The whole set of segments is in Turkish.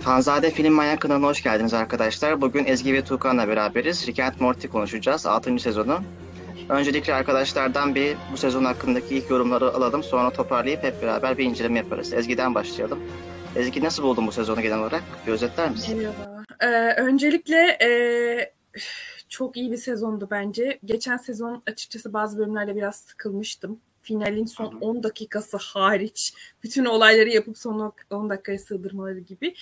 Fanzade Film Manyak kanalına hoş geldiniz arkadaşlar. Bugün Ezgi ve Tuğkan'la beraberiz. Rick and Morty konuşacağız. 6. sezonu. Öncelikle arkadaşlardan bir bu sezon hakkındaki ilk yorumları alalım. Sonra toparlayıp hep beraber bir inceleme yaparız. Ezgi'den başlayalım. Ezgi nasıl buldun bu sezonu genel olarak? Bir özetler misin? Merhaba. Ee, öncelikle e, çok iyi bir sezondu bence. Geçen sezon açıkçası bazı bölümlerde biraz sıkılmıştım. Finalin son 10 dakikası hariç bütün olayları yapıp son 10 dakikaya sığdırmaları gibi.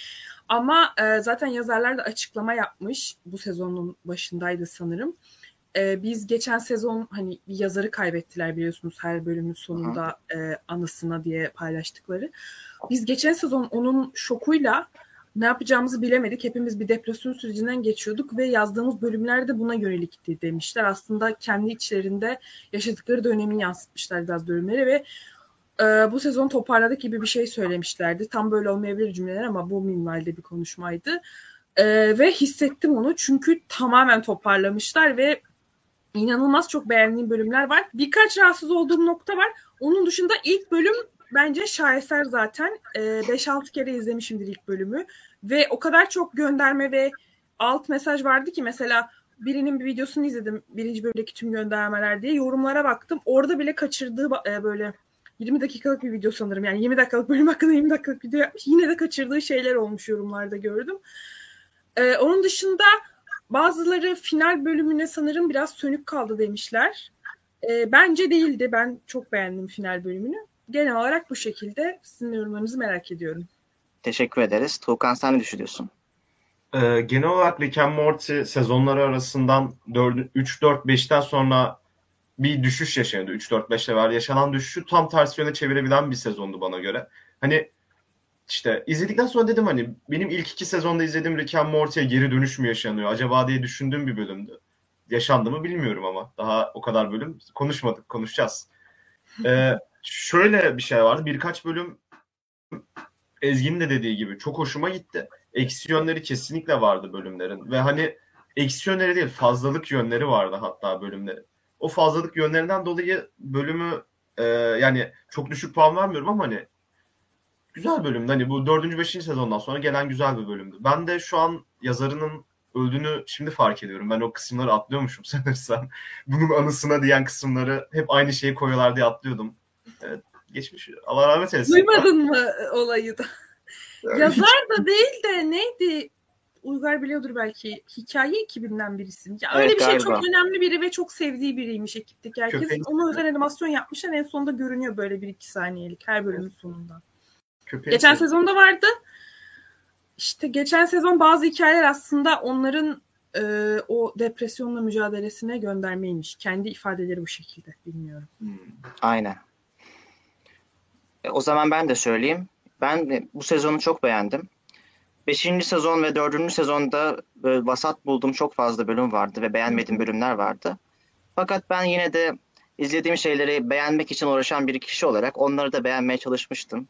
Ama e, zaten yazarlar da açıklama yapmış. Bu sezonun başındaydı sanırım. E, biz geçen sezon hani bir yazarı kaybettiler biliyorsunuz her bölümün sonunda e, anısına diye paylaştıkları. Biz geçen sezon onun şokuyla ne yapacağımızı bilemedik. Hepimiz bir depresyon sürecinden geçiyorduk ve yazdığımız bölümlerde buna yönelikti demişler. Aslında kendi içlerinde yaşadıkları dönemi yansıtmışlar biraz bölümleri ve e, bu sezon toparladık gibi bir şey söylemişlerdi. Tam böyle olmayabilir cümleler ama bu minvalde bir konuşmaydı. E, ve hissettim onu çünkü tamamen toparlamışlar ve inanılmaz çok beğendiğim bölümler var. Birkaç rahatsız olduğum nokta var. Onun dışında ilk bölüm bence şaheser zaten. E, 5-6 kere izlemişimdir ilk bölümü. Ve o kadar çok gönderme ve alt mesaj vardı ki mesela birinin bir videosunu izledim. Birinci bölümdeki tüm göndermeler diye. Yorumlara baktım. Orada bile kaçırdığı e, böyle 20 dakikalık bir video sanırım. Yani 20 dakikalık bölüm hakkında 20 dakikalık video yapmış. Yine de kaçırdığı şeyler olmuş yorumlarda gördüm. Ee, onun dışında bazıları final bölümüne sanırım biraz sönük kaldı demişler. Ee, bence değildi. Ben çok beğendim final bölümünü. Genel olarak bu şekilde sizin yorumlarınızı merak ediyorum. Teşekkür ederiz. Tuğkan sen ne düşünüyorsun? Ee, genel olarak Rick and Morty sezonları arasından 3, 4, 5'ten sonra bir düşüş yaşandı. 3, 4, 5'te var. Yaşanan düşüşü tam ters yöne çevirebilen bir sezondu bana göre. Hani işte izledikten sonra dedim hani benim ilk iki sezonda izlediğim Rick and Morty'ye geri dönüş mü yaşanıyor acaba diye düşündüğüm bir bölümdü. Yaşandı mı bilmiyorum ama daha o kadar bölüm konuşmadık konuşacağız. Ee, şöyle bir şey vardı birkaç bölüm Ezgi'nin de dediği gibi çok hoşuma gitti. Eksi yönleri kesinlikle vardı bölümlerin ve hani eksi yönleri değil fazlalık yönleri vardı hatta bölümleri. O fazlalık yönlerinden dolayı bölümü e, yani çok düşük puan vermiyorum ama hani güzel bölümdü. Hani bu dördüncü, beşinci sezondan sonra gelen güzel bir bölümdü. Ben de şu an yazarının öldüğünü şimdi fark ediyorum. Ben o kısımları atlıyormuşum sanırsam. Bunun anısına diyen kısımları hep aynı şeyi koyuyorlar diye atlıyordum. Evet, geçmiş. Allah rahmet eylesin. Duymadın mı olayı da? Yazar da değil de neydi? Uygar biliyordur belki. Hikaye ekibinden birisi. Ya öyle evet, bir şey çok önemli biri ve çok sevdiği biriymiş ekipteki herkes. Köpeğin... Ona özel animasyon yapmışlar. En sonunda görünüyor böyle bir iki saniyelik her bölümün sonunda. Köpeğin geçen sezonda vardı. İşte geçen sezon bazı hikayeler aslında onların e, o depresyonla mücadelesine göndermeymiş. Kendi ifadeleri bu şekilde. Bilmiyorum. Hmm. Aynen. E, o zaman ben de söyleyeyim. Ben bu sezonu çok beğendim. Beşinci sezon ve dördüncü sezonda böyle vasat bulduğum çok fazla bölüm vardı ve beğenmediğim bölümler vardı. Fakat ben yine de izlediğim şeyleri beğenmek için uğraşan bir kişi olarak onları da beğenmeye çalışmıştım.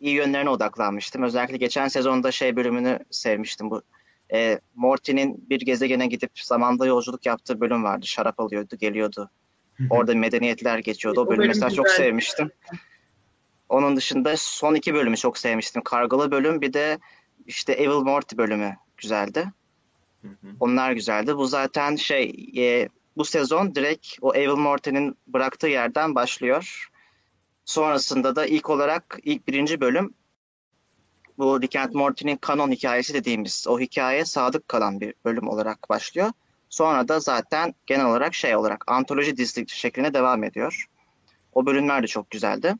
İyi yönlerine odaklanmıştım. Özellikle geçen sezonda şey bölümünü sevmiştim. Bu e, Morty'nin bir gezegene gidip zamanda yolculuk yaptığı bölüm vardı. Şarap alıyordu, geliyordu. Orada medeniyetler geçiyordu. O bölümü mesela çok sevmiştim. Onun dışında son iki bölümü çok sevmiştim. Kargalı bölüm bir de işte Evil Morty bölümü güzeldi. Hı hı. Onlar güzeldi. Bu zaten şey e, bu sezon direkt o Evil Morty'nin bıraktığı yerden başlıyor. Sonrasında da ilk olarak ilk birinci bölüm bu Rick and Morty'nin kanon hikayesi dediğimiz o hikaye sadık kalan bir bölüm olarak başlıyor. Sonra da zaten genel olarak şey olarak antoloji dizisi şeklinde devam ediyor. O bölümler de çok güzeldi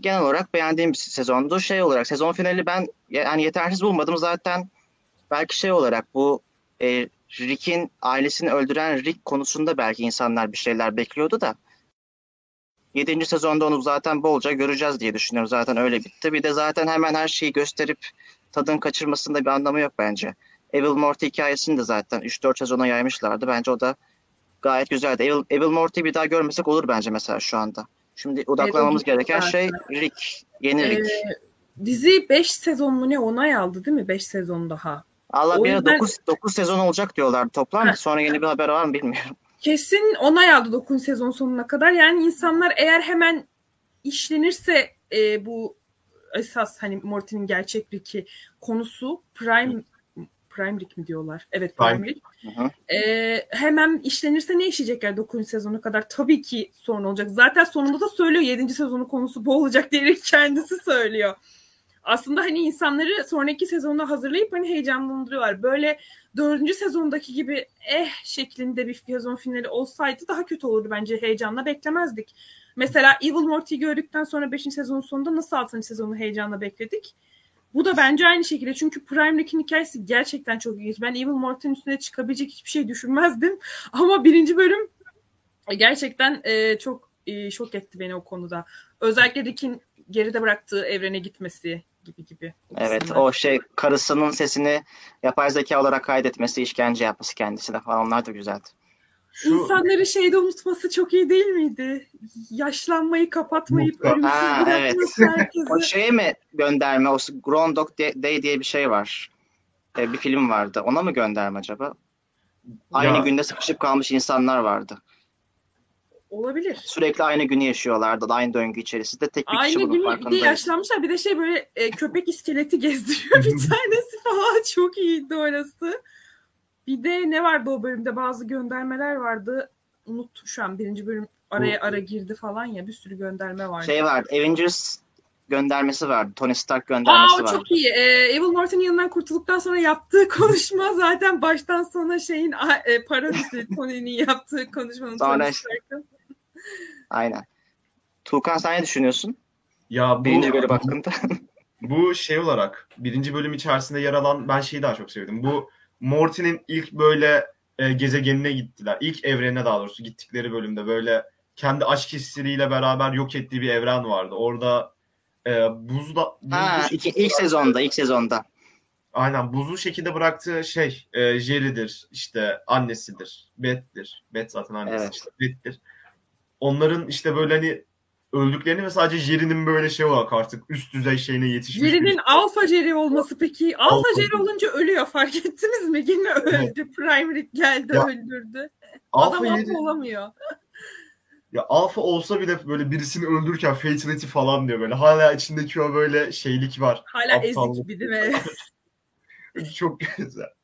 genel olarak beğendiğim bir sezondu. Şey olarak sezon finali ben yani yetersiz bulmadım zaten. Belki şey olarak bu e, Rick'in ailesini öldüren Rick konusunda belki insanlar bir şeyler bekliyordu da. Yedinci sezonda onu zaten bolca göreceğiz diye düşünüyorum. Zaten öyle bitti. Bir de zaten hemen her şeyi gösterip tadın kaçırmasında bir anlamı yok bence. Evil Morty hikayesini de zaten 3-4 sezona yaymışlardı. Bence o da gayet güzeldi. Evil, Evil Morty'yi bir daha görmesek olur bence mesela şu anda. Şimdi odaklanmamız evet, gereken zaten. şey Rick. Yeni Rick. Ee, dizi 5 sezon mu ne onay aldı değil mi? 5 sezon daha. Allah bir yüzden... 9, 9 sezon olacak diyorlar toplam. Heh. Sonra yeni bir haber var mı bilmiyorum. Kesin onay aldı 9 sezon sonuna kadar. Yani insanlar eğer hemen işlenirse e, bu esas hani Morty'nin gerçek Rick'i konusu Prime Prime Rick mi diyorlar? Evet Prime, Prime hı. Ee, hemen işlenirse ne işleyecekler 9. sezonu kadar? Tabii ki sorun olacak. Zaten sonunda da söylüyor 7. sezonu konusu bu olacak diye kendisi söylüyor. Aslında hani insanları sonraki sezonda hazırlayıp hani heyecanlandırıyorlar. Böyle dördüncü sezondaki gibi eh şeklinde bir sezon finali olsaydı daha kötü olurdu bence heyecanla beklemezdik. Mesela Evil Morty'yi gördükten sonra 5. sezonun sonunda nasıl 6. sezonu heyecanla bekledik? Bu da bence aynı şekilde. Çünkü Prime Rick'in hikayesi gerçekten çok ilginç. Ben Evil Morty'nin üstüne çıkabilecek hiçbir şey düşünmezdim. Ama birinci bölüm gerçekten e, çok e, şok etti beni o konuda. Özellikle Rick'in geride bıraktığı evrene gitmesi gibi gibi. Evet o şey karısının sesini yapay zeka olarak kaydetmesi, işkence yapması kendisine falan onlar da güzeldi. Şu... İnsanları şeyde unutması çok iyi değil miydi? Yaşlanmayı kapatmayıp ölümsüz ha, evet. o şeye mi gönderme? O Groundhog Day diye bir şey var. Ee, bir film vardı. Ona mı gönderme acaba? Aynı ya. günde sıkışıp kalmış insanlar vardı. Olabilir. Sürekli aynı günü yaşıyorlardı. Aynı döngü içerisinde. Tek bir aynı kişi bunun farkındaydı. Bir de yaşlanmışlar. Bir de şey böyle e, köpek iskeleti gezdiriyor bir tanesi falan. Çok iyiydi orası. Bir de ne vardı o bölümde? Bazı göndermeler vardı. Unuttum şu an. Birinci bölüm araya ara girdi falan ya. Bir sürü gönderme vardı. Şey vardı. Avengers göndermesi vardı. Tony Stark göndermesi Aa, vardı. Çok iyi. Ee, Evil Morton'un yanından kurtulduktan sonra yaptığı konuşma zaten baştan sona şeyin e, parodisi Tony'nin yaptığı konuşmanın sonra Tony Stark'ın. Aynen. Tuğkan sen ne düşünüyorsun? Ya bu, birinci bölüm hakkında. bu şey olarak birinci bölüm içerisinde yer alan ben şeyi daha çok sevdim. Bu Morty'nin ilk böyle e, gezegenine gittiler. İlk evrenine daha doğrusu gittikleri bölümde böyle kendi aşk hisleriyle beraber yok ettiği bir evren vardı. Orada e, buzda, buzlu ha, iki, ilk sezonda, ilk sezonda. Aynen buzlu şekilde bıraktığı şey e, Jerry'dir, işte annesidir, Beth'tir. Beth zaten annesi evet. işte Beth'tir. Onların işte böyle hani öldüklerini ve sadece Jerry'nin böyle şey olarak artık üst düzey şeyine yetişmiş. Jerry'nin alfa Jerry olması peki. Alfa, alfa Jerry olunca ölüyor fark ettiniz mi? Yine öldü. Prime Rick geldi ya, öldürdü. Alfa Adam alfa olamıyor. Ya alfa olsa bile böyle birisini öldürürken fatality falan diyor böyle. Hala içindeki o böyle şeylik var. Hala Aptallık. ezik bir mi? çok güzel.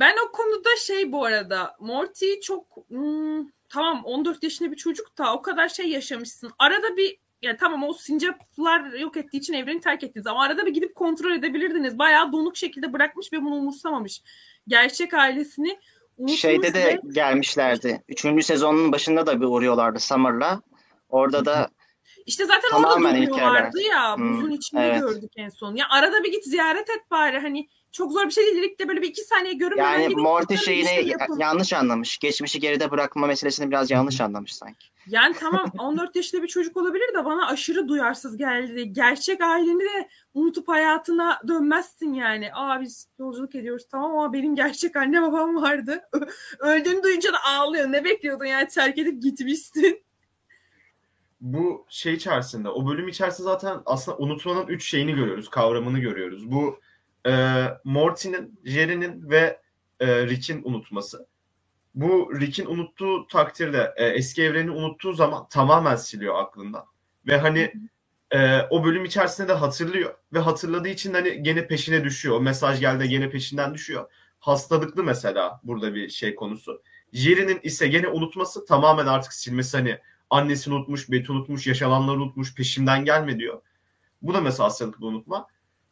Ben o konuda şey bu arada Morty çok hmm, tamam 14 yaşında bir çocuk da o kadar şey yaşamışsın. Arada bir ya tamam o sincaplar yok ettiği için evreni terk ettiniz ama arada bir gidip kontrol edebilirdiniz. Bayağı donuk şekilde bırakmış ve bunu umursamamış. Gerçek ailesini unutmuş Şeyde de ve... gelmişlerdi. Üçüncü sezonun başında da bir uğruyorlardı Summer'la. Orada da işte zaten orada duruyorlardı ya. Buzun hmm, içinde evet. gördük en son. Ya arada bir git ziyaret et bari. Hani çok zor bir şey değil. Ligde böyle bir iki saniye görünmeden Yani Morty şeyini şey yanlış anlamış. Geçmişi geride bırakma meselesini biraz yanlış anlamış sanki. Yani tamam 14 yaşında bir çocuk olabilir de bana aşırı duyarsız geldi. Gerçek aileni de unutup hayatına dönmezsin yani. Aa biz yolculuk ediyoruz tamam ama benim gerçek anne babam vardı. Öldüğünü duyunca da ağlıyor. Ne bekliyordun yani terk edip gitmişsin. Bu şey içerisinde, o bölüm içerisinde zaten aslında unutmanın üç şeyini görüyoruz, kavramını görüyoruz. Bu e, Morty'nin, Jerry'nin ve e, Rick'in unutması. Bu Rick'in unuttuğu takdirde e, eski evreni unuttuğu zaman tamamen siliyor aklından. Ve hani e, o bölüm içerisinde de hatırlıyor. Ve hatırladığı için hani gene peşine düşüyor. O mesaj geldi gene peşinden düşüyor. Hastalıklı mesela burada bir şey konusu. Jerry'nin ise gene unutması tamamen artık silmesi hani annesini unutmuş, Beth unutmuş, yaşananları unutmuş, peşimden gelme diyor. Bu da mesela hastalıklı unutma.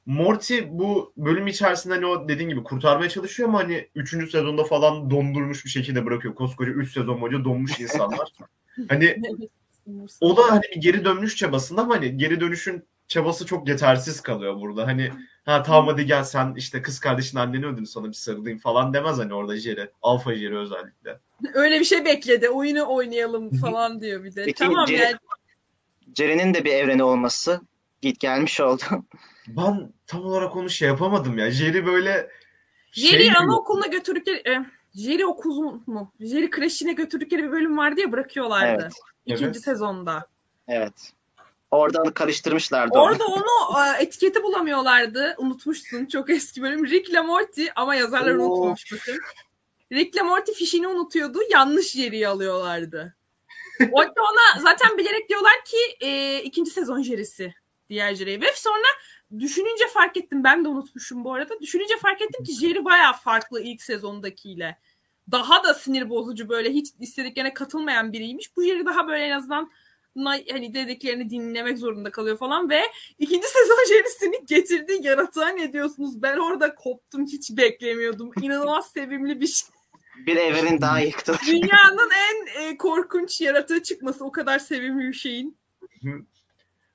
Morty bu bölüm içerisinde hani o dediğin gibi kurtarmaya çalışıyor ama hani 3. sezonda falan dondurmuş bir şekilde bırakıyor. Koskoca 3 sezon boyunca donmuş insanlar. hani o da hani bir geri dönüş çabasında ama hani geri dönüşün çabası çok yetersiz kalıyor burada. Hani ha tamam hadi gel sen işte kız kardeşin anneni öldürdün sana bir sarılayım falan demez hani orada Jerry. Alfa Jerry özellikle. Öyle bir şey bekledi. Oyunu oynayalım falan diyor bir de. Peki, tamam Jerry, yani. Jerry'nin de bir evreni olması git gelmiş oldu. Ben tam olarak onu şey yapamadım ya. Jerry böyle Jerry şey anaokuluna götürdükleri e, Jerry okul mu? Jerry kreşine götürdükleri bir bölüm vardı ya bırakıyorlardı. Evet. İkinci evet. sezonda. Evet. Orada karıştırmışlardı Orada onu, onu e, etiketi bulamıyorlardı. Unutmuşsun. Çok eski bölüm. Rick ile Morty ama yazarlar Oo. unutmamış bakın. Rick ile Morty fişini unutuyordu. Yanlış Jerry'yi alıyorlardı. Orada ona zaten bilerek diyorlar ki e, ikinci sezon Jerry'si. diğer Jerry'e. Ve sonra düşününce fark ettim. Ben de unutmuşum bu arada. Düşününce fark ettim ki Jerry bayağı farklı ilk sezondakiyle. Daha da sinir bozucu böyle hiç istediklerine katılmayan biriymiş. Bu Jerry daha böyle en azından hani dediklerini dinlemek zorunda kalıyor falan ve ikinci sezon Jerry'sini getirdiği yaratığa ne diyorsunuz? Ben orada koptum hiç beklemiyordum. İnanılmaz sevimli bir şey. Bir evrenin daha yıktı. Dünyanın en e, korkunç yaratığı çıkması o kadar sevimli bir şeyin.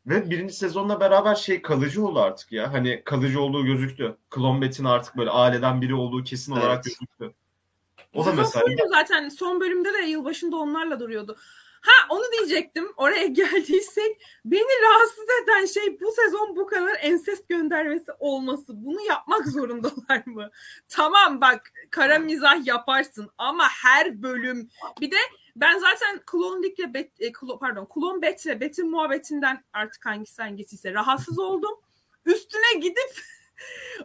Ve birinci sezonla beraber şey kalıcı oldu artık ya. Hani kalıcı olduğu gözüktü. Klon Bet'in artık böyle aileden biri olduğu kesin Evet. olarak gözüktü. O da mesela zaten son bölümde de yılbaşında onlarla duruyordu. Ha onu diyecektim. Oraya geldiysek beni rahatsız eden şey bu sezon bu kadar ensest göndermesi olması. Bunu yapmak zorundalar mı? Tamam bak kara mizah yaparsın ama her bölüm bir de ben zaten Klon League'le Bet, e, Klo- pardon Klon Bet ve Bet'in muhabbetinden artık hangisi hangisiyse rahatsız oldum. Üstüne gidip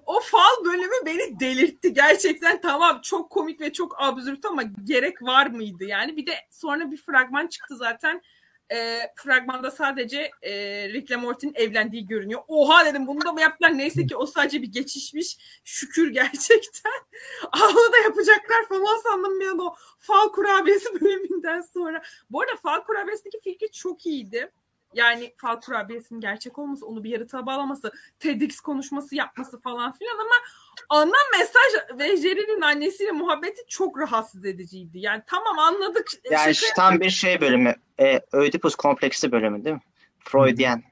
o fal bölümü beni delirtti. Gerçekten tamam çok komik ve çok absürt ama gerek var mıydı? Yani bir de sonra bir fragman çıktı zaten. E, fragmanda sadece e, Rick ile Morty'nin evlendiği görünüyor. Oha dedim bunu da mı yaptılar? Neyse ki o sadece bir geçişmiş. Şükür gerçekten. Ağlı da yapacaklar falan sandım bir an o fal kurabiyesi bölümünden sonra. Bu arada fal kurabiyesindeki fikri çok iyiydi. Yani fal kurabiyesinin gerçek olması, onu bir yaratığa bağlaması, TEDx konuşması yapması falan filan ama ana mesaj ve Jerry'nin annesiyle muhabbeti çok rahatsız ediciydi. Yani tamam anladık. Yani Şaka- tam bir şey bölümü. E, Ödipus kompleksi bölümü değil mi? Freudian.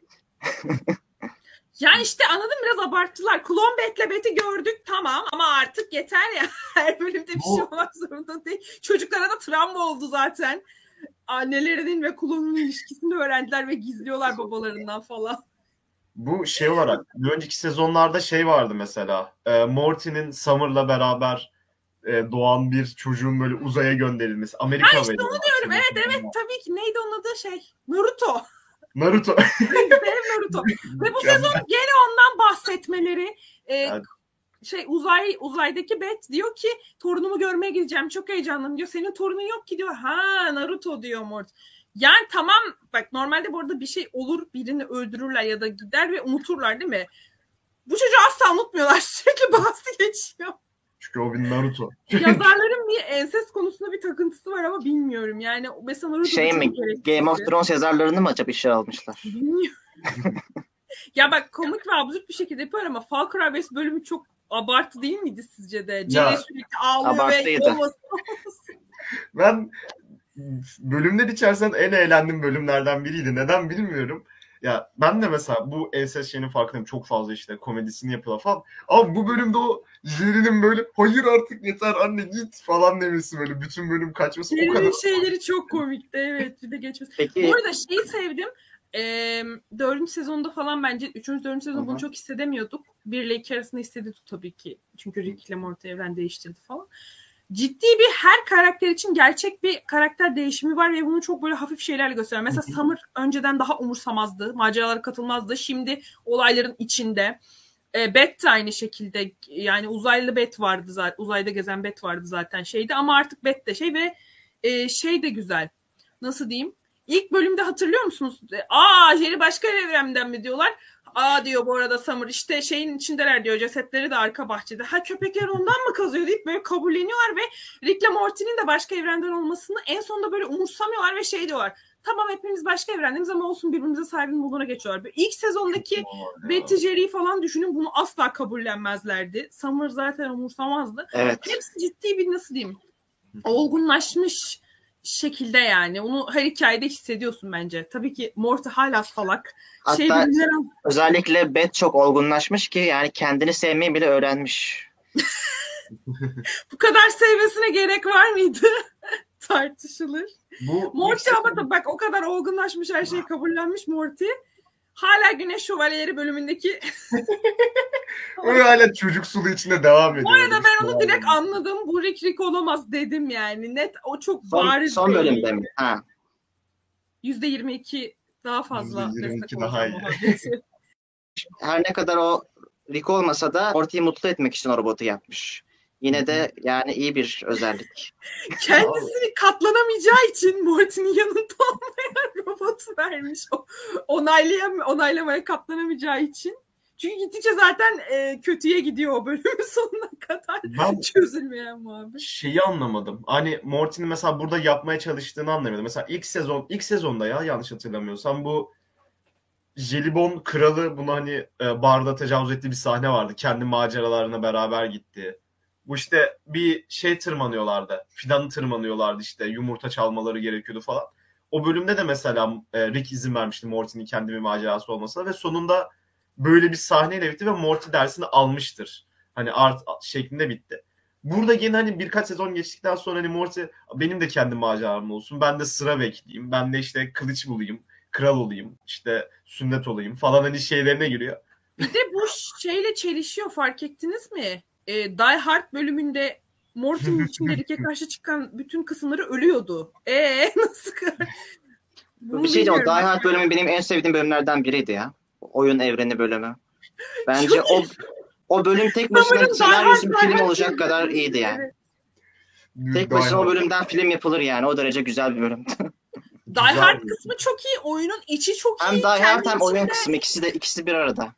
Yani işte anladım biraz abarttılar. Klon Bet'le Bet'i gördük tamam ama artık yeter ya. Her bölümde bir şey olmak zorunda değil. Çocuklara da travma oldu zaten. Annelerinin ve klonun ilişkisini öğrendiler ve gizliyorlar babalarından falan. bu şey olarak bir önceki sezonlarda şey vardı mesela. E, Morty'nin Summer'la beraber e, doğan bir çocuğun böyle uzaya gönderilmesi. Amerika Ha işte onu diyorum. Evet evet tabii ki. Neydi onun adı şey? Naruto. Naruto. Dev Naruto. Ve bu sezon gene ondan bahsetmeleri. e, Evet. Şey uzay uzaydaki Bet diyor ki torunumu görmeye gideceğim çok heyecanlıyım diyor. Senin torunun yok ki diyor. Ha Naruto diyor Mort. Yani tamam bak normalde bu arada bir şey olur birini öldürürler ya da gider ve unuturlar değil mi? Bu çocuğu asla unutmuyorlar. Sürekli bahsi geçiyor. Çünkü o bir Naruto. Yazarların bir ensest konusunda bir takıntısı var ama bilmiyorum. Yani mesela Naruto Şey mi? Game of Thrones yazarlarını mı acaba işe almışlar? Bilmiyorum. ya bak komik ve absürt bir şekilde yapıyor ama Fal Kurabiyesi bölümü çok abartı değil miydi sizce de? Jerry sürekli ağlıyor ve olmasın. Ben bölümler içerisinde en eğlendiğim bölümlerden biriydi. Neden bilmiyorum. Ya ben de mesela bu enses şeyinin farkındayım. Çok fazla işte komedisini yapıyorlar falan. Ama bu bölümde o Jerry'nin böyle hayır artık yeter anne git falan demesi böyle bütün bölüm kaçması o kadar. Jerry'nin şeyleri çok komikti evet bir de geçmesi. Peki Bu arada şeyi sevdim. Ee, dördüncü sezonda falan bence üçüncü dördüncü sezonda bunu çok hissedemiyorduk. Bir ile iki arasında hissediyorduk tabii ki. Çünkü Rick ile Morty evren değiştirdi falan. Ciddi bir her karakter için gerçek bir karakter değişimi var ve bunu çok böyle hafif şeylerle gösteriyor. Mesela Summer önceden daha umursamazdı. Maceralara katılmazdı. Şimdi olayların içinde. E, Bet de aynı şekilde yani uzaylı Bet vardı zaten. Uzayda gezen Bet vardı zaten şeydi ama artık Bet de şey ve e, şey de güzel. Nasıl diyeyim? İlk bölümde hatırlıyor musunuz? E, Aa Jerry başka evrenden mi diyorlar? Aa diyor bu arada Summer işte şeyin içindeler diyor cesetleri de arka bahçede. Ha köpekler ondan mı kazıyor deyip böyle kabulleniyorlar ve Rick'le Morty'nin de başka evrenden olmasını en sonunda böyle umursamıyorlar ve şey diyorlar. Tamam hepimiz başka evrendeniz ama olsun birbirimize saygın bulduğuna geçiyorlar. Böyle İlk sezondaki Betty Jerry'i falan düşünün bunu asla kabullenmezlerdi. Summer zaten umursamazdı. evet. Hepsi ciddi bir nasıl diyeyim olgunlaşmış şekilde yani. Onu her hikayede hissediyorsun bence. Tabii ki Morty hala salak. Şey Hatta bilimler özellikle Beth çok olgunlaşmış ki yani kendini sevmeyi bile öğrenmiş. bu kadar sevmesine gerek var mıydı? Tartışılır. Bu Morty ama da bak o kadar olgunlaşmış her şeyi kabullenmiş Morty. Hala Güneş Şövalyeleri bölümündeki Öyle hala çocuk sulu içinde devam ediyor. Bu arada ben onu direkt anladım. Bu Rick Rick olamaz dedim yani. Net o çok Son, bariz. son belli. bölümde mi? Ha. %22 daha fazla %22 destek daha olacağım iyi. muhabbeti. Her ne kadar o Rick olmasa da Morty'yi mutlu etmek için o robotu yapmış. Yine de yani iyi bir özellik. Kendisini katlanamayacağı için Morty'nin yanında olmayan robotu vermiş. Onaylayam onaylamaya katlanamayacağı için. Çünkü gittikçe zaten e, kötüye gidiyor o bölümün sonuna kadar. Ben Çözülmeyen muhabbet. şeyi anlamadım. Hani Morty'nin mesela burada yapmaya çalıştığını anlamadım. Mesela ilk sezon ilk sezonda ya yanlış hatırlamıyorsam bu Jelibon kralı bunu hani e, barda tecavüz ettiği bir sahne vardı. Kendi maceralarına beraber gitti. Bu işte bir şey tırmanıyorlardı. Fidanı tırmanıyorlardı işte yumurta çalmaları gerekiyordu falan. O bölümde de mesela e, Rick izin vermişti Morty'nin kendi bir macerası olmasına ve sonunda böyle bir sahneyle bitti ve Morty dersini almıştır. Hani art şeklinde bitti. Burada yine hani birkaç sezon geçtikten sonra hani Morty benim de kendi maceram olsun. Ben de sıra bekleyeyim. Ben de işte kılıç bulayım. Kral olayım. işte sünnet olayım falan hani şeylerine giriyor. Bir de bu şeyle çelişiyor fark ettiniz mi? E, Die Hard bölümünde Morty'nin içinde Rick'e karşı çıkan bütün kısımları ölüyordu. E nasıl? Bunu bir şey diyeceğim. Die. Hard bölümü benim en sevdiğim bölümlerden biriydi ya. Oyun evreni bölümü. Bence o o bölüm tek başına senaryosu bir film olacak kadar iyiydi yani. Evet. Tek başına o bölümden film yapılır yani. O derece güzel bir bölüm. Die Hard kısmı çok iyi. Oyunun içi çok hem iyi. Die Hard hem oyun kısmı ikisi de ikisi bir arada.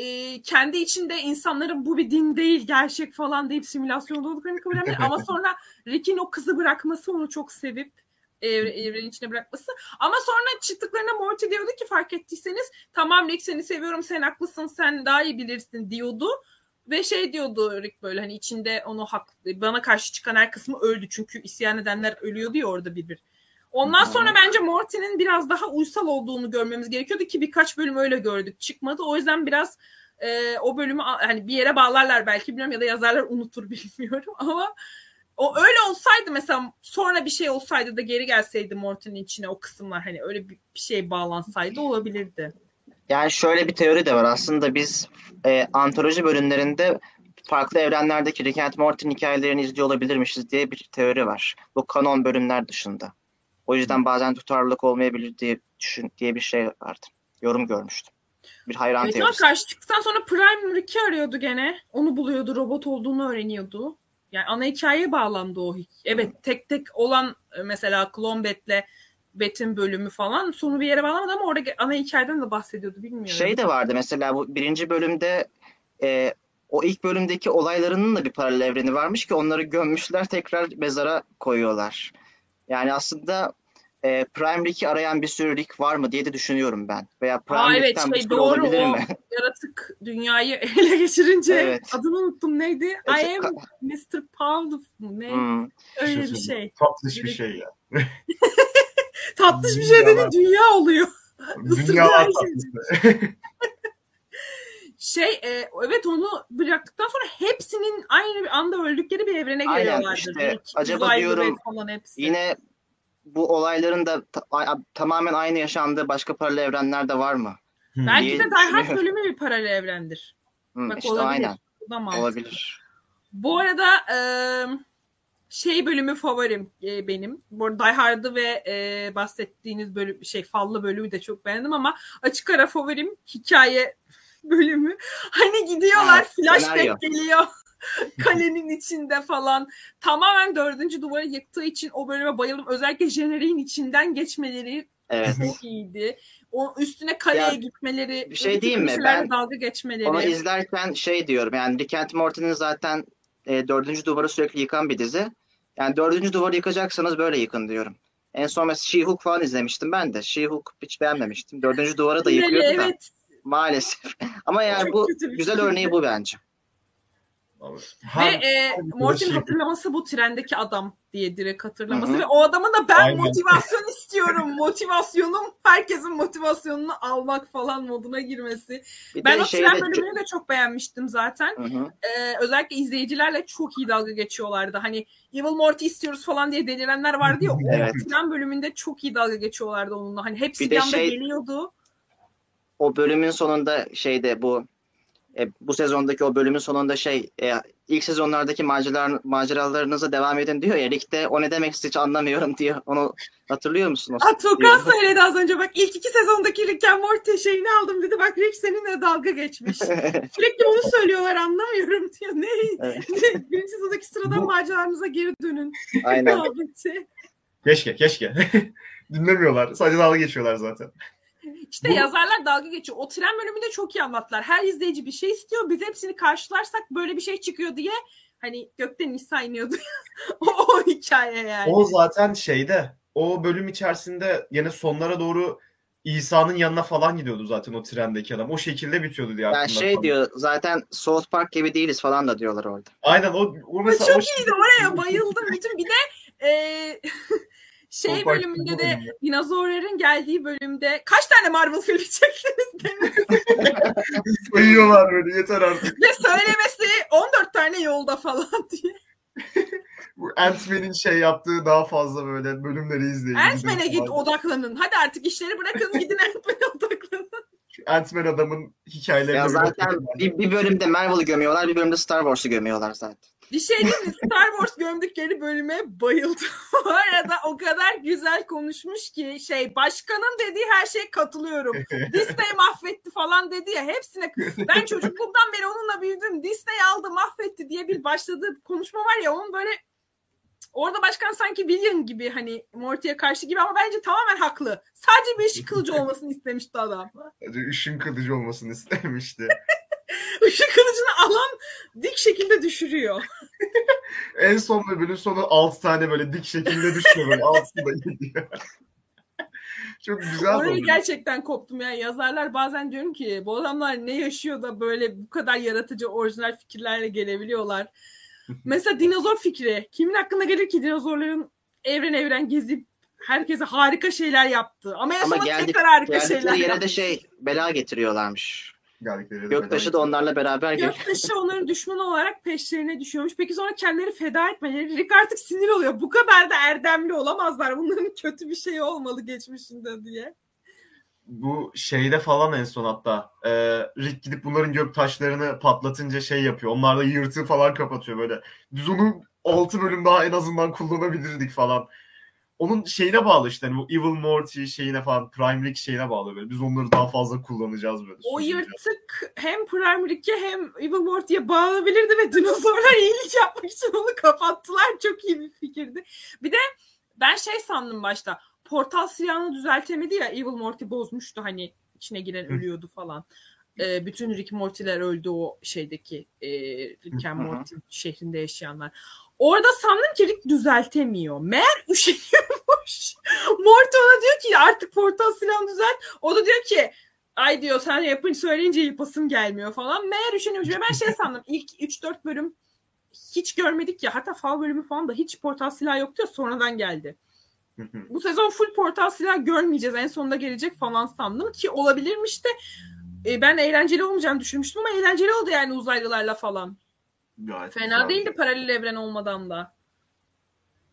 E, kendi içinde insanların bu bir din değil gerçek falan deyip simülasyonda olduklarını kabul etmiyor. Ama sonra Rick'in o kızı bırakması onu çok sevip evre, evrenin içine bırakması. Ama sonra çıktıklarında Morty diyordu ki fark ettiyseniz tamam Rick seni seviyorum sen haklısın sen daha iyi bilirsin diyordu. Ve şey diyordu Rick böyle hani içinde onu hak, bana karşı çıkan her kısmı öldü. Çünkü isyan edenler ölüyordu ya orada bir bir. Ondan sonra bence Morty'nin biraz daha uysal olduğunu görmemiz gerekiyordu ki birkaç bölüm öyle gördük. Çıkmadı. O yüzden biraz e, o bölümü hani bir yere bağlarlar belki bilmiyorum ya da yazarlar unutur bilmiyorum ama o öyle olsaydı mesela sonra bir şey olsaydı da geri gelseydi Morty'nin içine o kısımlar hani öyle bir, bir şey bağlansaydı olabilirdi. Yani şöyle bir teori de var. Aslında biz e, antoloji bölümlerinde farklı evrenlerdeki Rick and Morty'nin hikayelerini izliyor olabilirmişiz diye bir teori var. Bu kanon bölümler dışında. O yüzden bazen tutarlılık olmayabilir diye düşün diye bir şey vardı. Yorum görmüştüm. Bir hayran ama teorisi. karşı çıktıktan sonra Prime Rick'i arıyordu gene. Onu buluyordu, robot olduğunu öğreniyordu. Yani ana hikayeye bağlandı o. Evet tek tek olan e, mesela Clonbet'le Bet'in bölümü falan sonu bir yere bağlamadı ama orada ana hikayeden de bahsediyordu bilmiyorum. Şey de vardı mesela bu birinci bölümde e, o ilk bölümdeki olaylarının da bir paralel evreni varmış ki onları gömmüşler tekrar mezara koyuyorlar. Yani aslında e, Prime Rick'i arayan bir sürü Rick var mı diye de düşünüyorum ben. Veya Prime Aa, evet, bir şey, doğru, olabilir o. mi? Yaratık dünyayı ele geçirince Evet. adını unuttum neydi? I Evet, am Mr. Pound of mu? Ne? Hmm. Öyle bir Şey-. Tatlış bir şey ya. Tatlış bir şey dedi dünya oluyor. Dünya tatlısı. Şey e, evet onu bıraktıktan sonra hepsinin aynı bir anda öldükleri bir evrene Aynen, geliyorlardı. işte Rick, acaba uzaylı diyorum, Red falan hepsi. Yine bu olayların da ta- a- tamamen aynı yaşandığı başka paralel evrenler de var mı? Belki diye de Die Hard düşünüyorum. bölümü bir paralel evrendir. Hmm, Bak işte olabilir. aynen olabilir. Bu arada e, şey bölümü favorim e, benim. Bu arada Die Hard'ı ve e, bahsettiğiniz bölüm şey fallı bölümü de çok beğendim ama açık ara favorim hikaye bölümü. Hani gidiyorlar senaryo. flashback geliyor. Kalenin içinde falan. Tamamen dördüncü duvarı yıktığı için o bölüme bayıldım. Özellikle jeneriğin içinden geçmeleri Evet. çok iyiydi. O üstüne kaleye Ya, gitmeleri, bir şey diyeyim mi? Ben dalga geçmeleri. Onu izlerken şey diyorum yani Rick and Morty'nin zaten e, dördüncü duvarı sürekli yıkan bir dizi. Yani dördüncü duvarı yıkacaksanız böyle yıkın diyorum. En son mesela She-Hulk falan izlemiştim ben de. She-Hulk hiç beğenmemiştim. Dördüncü duvarı da yıkıyordu da evet. Maalesef. Ama yani bu güzel şey. örneği bu bence. Hem- Ve e, Morty'nin şey- hatırlaması bu trendeki adam diye direkt hatırlaması Hı hı. ve o adamın da ben Aynen. motivasyon istiyorum. Motivasyonum herkesin motivasyonunu almak falan moduna girmesi. Bir Ben o tren bölümünü de çok beğenmiştim zaten. Hı hı. Ee, özellikle izleyicilerle çok iyi dalga geçiyorlardı. Hani Evil Morty istiyoruz falan diye delirenler vardı ya. Evet. O tren bölümünde çok iyi dalga geçiyorlardı onunla. Hani hepsi Bir bir, anda şey- geliyordu. O bölümün sonunda şeyde bu e, bu sezondaki o bölümün sonunda şey e, ilk sezonlardaki maceralar, maceralarınıza devam edin diyor ya. Rick de o ne demek hiç anlamıyorum diyor. Onu hatırlıyor musun? Ha, Tukan söyledi az önce bak ilk iki sezondaki Rick and Morty şeyini aldım dedi. Bak Rick seninle dalga geçmiş. Sürekli onu söylüyorlar anlamıyorum diyor. Ne? Evet. Birinci sezondaki sıradan maceranıza geri dönün. Aynen. Keşke keşke. Dinlemiyorlar. Sadece dalga geçiyorlar zaten. İşte Bu- yazarlar dalga geçiyor. O tren bölümünde çok iyi anlattılar. Her izleyici bir şey istiyor. Biz hepsini karşılarsak böyle bir şey çıkıyor diye hani gökten İsa iniyordu. o, o hikaye yani. O zaten şeyde o bölüm içerisinde yine sonlara doğru İsa'nın yanına falan gidiyordu zaten o trendeki adam. O şekilde bitiyordu diye Yani aklımda şey kaldı. diyor zaten South Park gibi değiliz falan da diyorlar orada. Aynen o, o mesela çok o iyiydi oraya bayıldım. Bütün bir de e, şey Park bölümünde de oynuyor. dinozorların geldiği bölümde kaç tane Marvel filmi çektiniz demiş. sayıyorlar böyle yeter artık. Ve söylemesi 14 tane yolda falan diye. Bu Ant-Man'in şey yaptığı daha fazla böyle bölümleri izleyin. Ant-Man'e git falan. odaklanın. Hadi artık işleri bırakın gidin Ant-Man'e odaklanın. Ant-Man adamın hikayelerini Ya zaten bir, bir bölümde Marvel'ı gömüyorlar, bir bölümde Star Wars'u gömüyorlar zaten. Bir şey değil mi? Star Wars gömdükleri bölüme bayıldım. Bu arada o kadar güzel konuşmuş ki şey başkanın dediği her şeye katılıyorum. Disney mahvetti falan dedi ya hepsine. Ben çocukluğumdan beri onunla büyüdüm. Disney aldı mahvetti diye bir başladığı konuşma var ya onun böyle orada başkan sanki William gibi hani Morty'ye karşı gibi ama bence tamamen haklı. Sadece bir ışık kılıcı olmasını istemişti adam. Sadece ışın kılıcı olmasını istemişti. Işık kılıcını alan dik şekilde düşürüyor. en son bölümün sonu 6 tane böyle dik şekilde düşüyor böyle altında gidiyor. Çok güzel Orayı oldu. gerçekten koptum ya. Yazarlar bazen diyorum ki bu adamlar ne yaşıyor da böyle bu kadar yaratıcı orijinal fikirlerle gelebiliyorlar. Mesela dinozor fikri. Kimin aklına gelir ki dinozorların evren evren gezip herkese harika şeyler yaptı. Ama Ama geldik, tekrar harika şeyler yere yaptı. de şey bela getiriyorlarmış. Geldikleri de Göktaşı da onlarla beraber geliyor. Göktaşı onların düşmanı olarak peşlerine düşüyormuş. Peki sonra kendileri feda etmeleri. Rick artık sinir oluyor. Bu kadar da erdemli olamazlar. Bunların kötü bir şey olmalı geçmişinde diye. Bu şeyde falan en son hatta e, Rick gidip bunların gök taşlarını patlatınca şey yapıyor. Onlar da yırtığı falan kapatıyor böyle. Biz onu 6 bölüm daha en azından kullanabilirdik falan. Onun şeyine bağlı işte hani bu Evil Morty şeyine falan Prime Rick şeyine bağlı böyle. Biz onları daha fazla kullanacağız böyle. O yırtık hem Prime Rick'e hem Evil Morty'ye bağlanabilirdi ve dinozorlar iyilik yapmak için onu kapattılar. Çok iyi bir fikirdi. Bir de ben şey sandım başta. Portal silahını düzeltemedi ya Evil Morty bozmuştu hani içine giren ölüyordu falan. Ee, bütün Rick Morty'ler öldü o şeydeki e, Rick and. Morty şehrinde yaşayanlar. Orada sandım ki Rick düzeltemiyor. Meğer üşeniyormuş. Morty ona diyor ki artık portal silahını düzelt. O da diyor ki ay diyor sen yapınca söyleyince yapasım gelmiyor falan. Meğer üşeniyormuş. Ve ben şey sandım ilk 3-4 bölüm hiç görmedik ya. Hatta fal bölümü falan da hiç portal silah yoktu ya sonradan geldi. Bu sezon full portal silah görmeyeceğiz. En sonunda gelecek falan sandım ki olabilirmiş de e, ben eğlenceli olmayacağını düşünmüştüm ama eğlenceli oldu yani uzaylılarla falan. Gayet Fena güzel. değildi paralel evren olmadan da.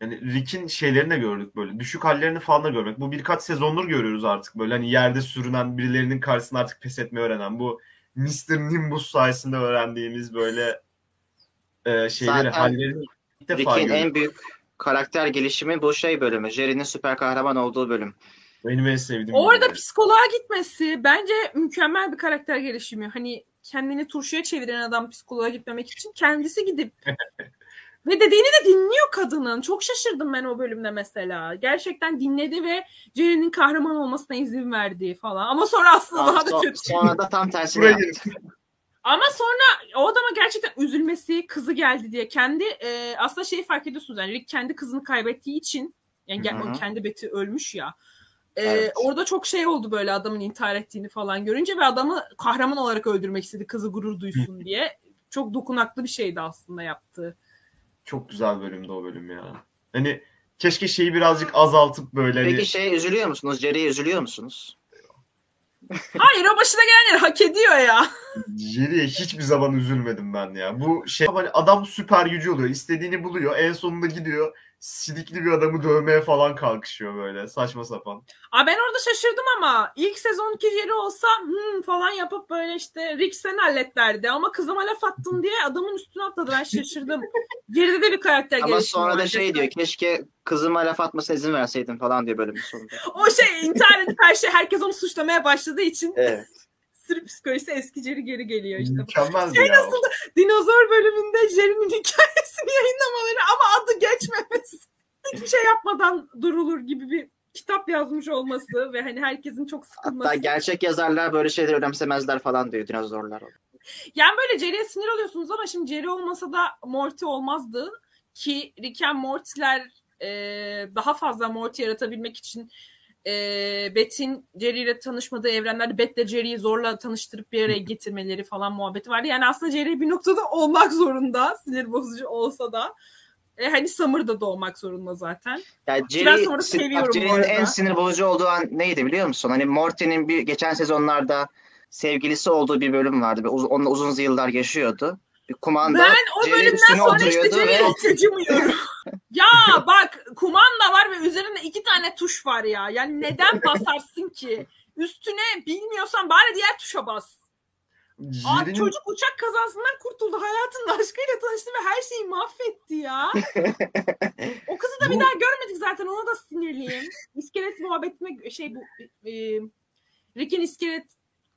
Yani Rick'in şeylerini de gördük böyle. Düşük hallerini falan da görmek. Bu birkaç sezondur görüyoruz artık böyle. Hani yerde sürünen birilerinin karşısında artık pes etmeyi öğrenen. Bu Mr. Nimbus sayesinde öğrendiğimiz böyle e, şeyleri, Zaten hallerini ilk defa Rick'in en büyük karakter gelişimi bu şey bölümü. Jerry'nin süper kahraman olduğu bölüm. Benim en sevdiğim. Orada bölüm. psikoloğa gitmesi bence mükemmel bir karakter gelişimi. Hani kendini turşuya çeviren adam psikoloğa gitmemek için kendisi gidip ve dediğini de dinliyor kadının. Çok şaşırdım ben o bölümde mesela. Gerçekten dinledi ve Jerry'nin kahraman olmasına izin verdi falan. Ama sonra aslında Daha daha da kötü. sonra da tam Buraya yaptı. Ama sonra o adama gerçekten üzülmesi, kızı geldi diye kendi e, aslında şeyi fark ediyorsunuz yani Rick kendi kızını kaybettiği için yani gel- Hı hı. o kendi Beti ölmüş ya. E, Evet. Orada çok şey oldu böyle adamın intihar ettiğini falan görünce ve adamı kahraman olarak öldürmek istedi kızı gurur duysun diye. Çok dokunaklı bir şeydi aslında yaptığı. Çok güzel bölümdü o bölüm ya. Hani keşke şeyi birazcık azaltıp böyle hani Peki şey üzülüyor musunuz? Jerry'ye üzülüyor musunuz? Hayır o başına gelenleri hak ediyor ya. Jerry'e hiçbir zaman üzülmedim ben ya. Bu şey hani adam süper gücü oluyor. istediğini buluyor. En sonunda gidiyor. Sidikli bir adamı dövmeye falan kalkışıyor böyle saçma sapan. Aa, ben orada şaşırdım ama ilk sezonki Jerry olsa hmm falan yapıp böyle işte Rick sen hallet derdi ama kızıma laf attın diye adamın üstüne atladı ben şaşırdım. Geride de bir karakter Ama gelişimi sonra da şey diyor keşke kızıma laf atmasına izin verseydin falan diyor bölümün sonunda. O şey intihar edip her şey herkes onu suçlamaya başladığı için Evet. Sırf psikolojisi eski Jerry geri geliyor işte. Mükemmeldi Şey ya. nasıl dinozor bölümünde Jerry'nin hikayesini yayınlamaları ama adı geçmemesi. Hiçbir şey yapmadan durulur gibi bir kitap yazmış olması ve hani herkesin çok sıkılması. Hatta gerçek yazarlar böyle şeyleri önemsemezler falan diyor dinozorlar. Yani böyle Jerry'e sinir oluyorsunuz ama şimdi Jerry olmasa da Morty olmazdı. Ki Rick and Morty'ler e, daha fazla Morty yaratabilmek için e, Beth'in Jerry ile tanışmadığı evrenlerde Beth'le Jerry'yi zorla tanıştırıp bir araya getirmeleri falan muhabbeti vardı. Yani aslında Jerry bir noktada olmak zorunda. Sinir bozucu olsa da. E, hani Summer da doğmak zorunda zaten. Yani Jerry, sonra sin- seviyorum Jerry'nin en sinir bozucu olduğu an neydi biliyor musun? Hani Morty'nin bir geçen sezonlarda sevgilisi olduğu bir bölüm vardı. Uz- onunla uzun yıllar yaşıyordu. Bir kumanda Ben o bölümden sonra işte Jerry'e acımıyorum. ya bak kumanda var ve üzerinde iki tane tuş var ya. Yani neden basarsın ki? Üstüne bilmiyorsan bari diğer tuşa bas. Aa, Jerry'nin çocuk uçak kazasından kurtuldu. Hayatının aşkıyla tanıştı ve her şeyi mahvetti ya. o kızı da bir Bu- daha görmedik zaten. Ona da sinirliyim. İskelet muhabbetine şey bu e, Rick'in iskelet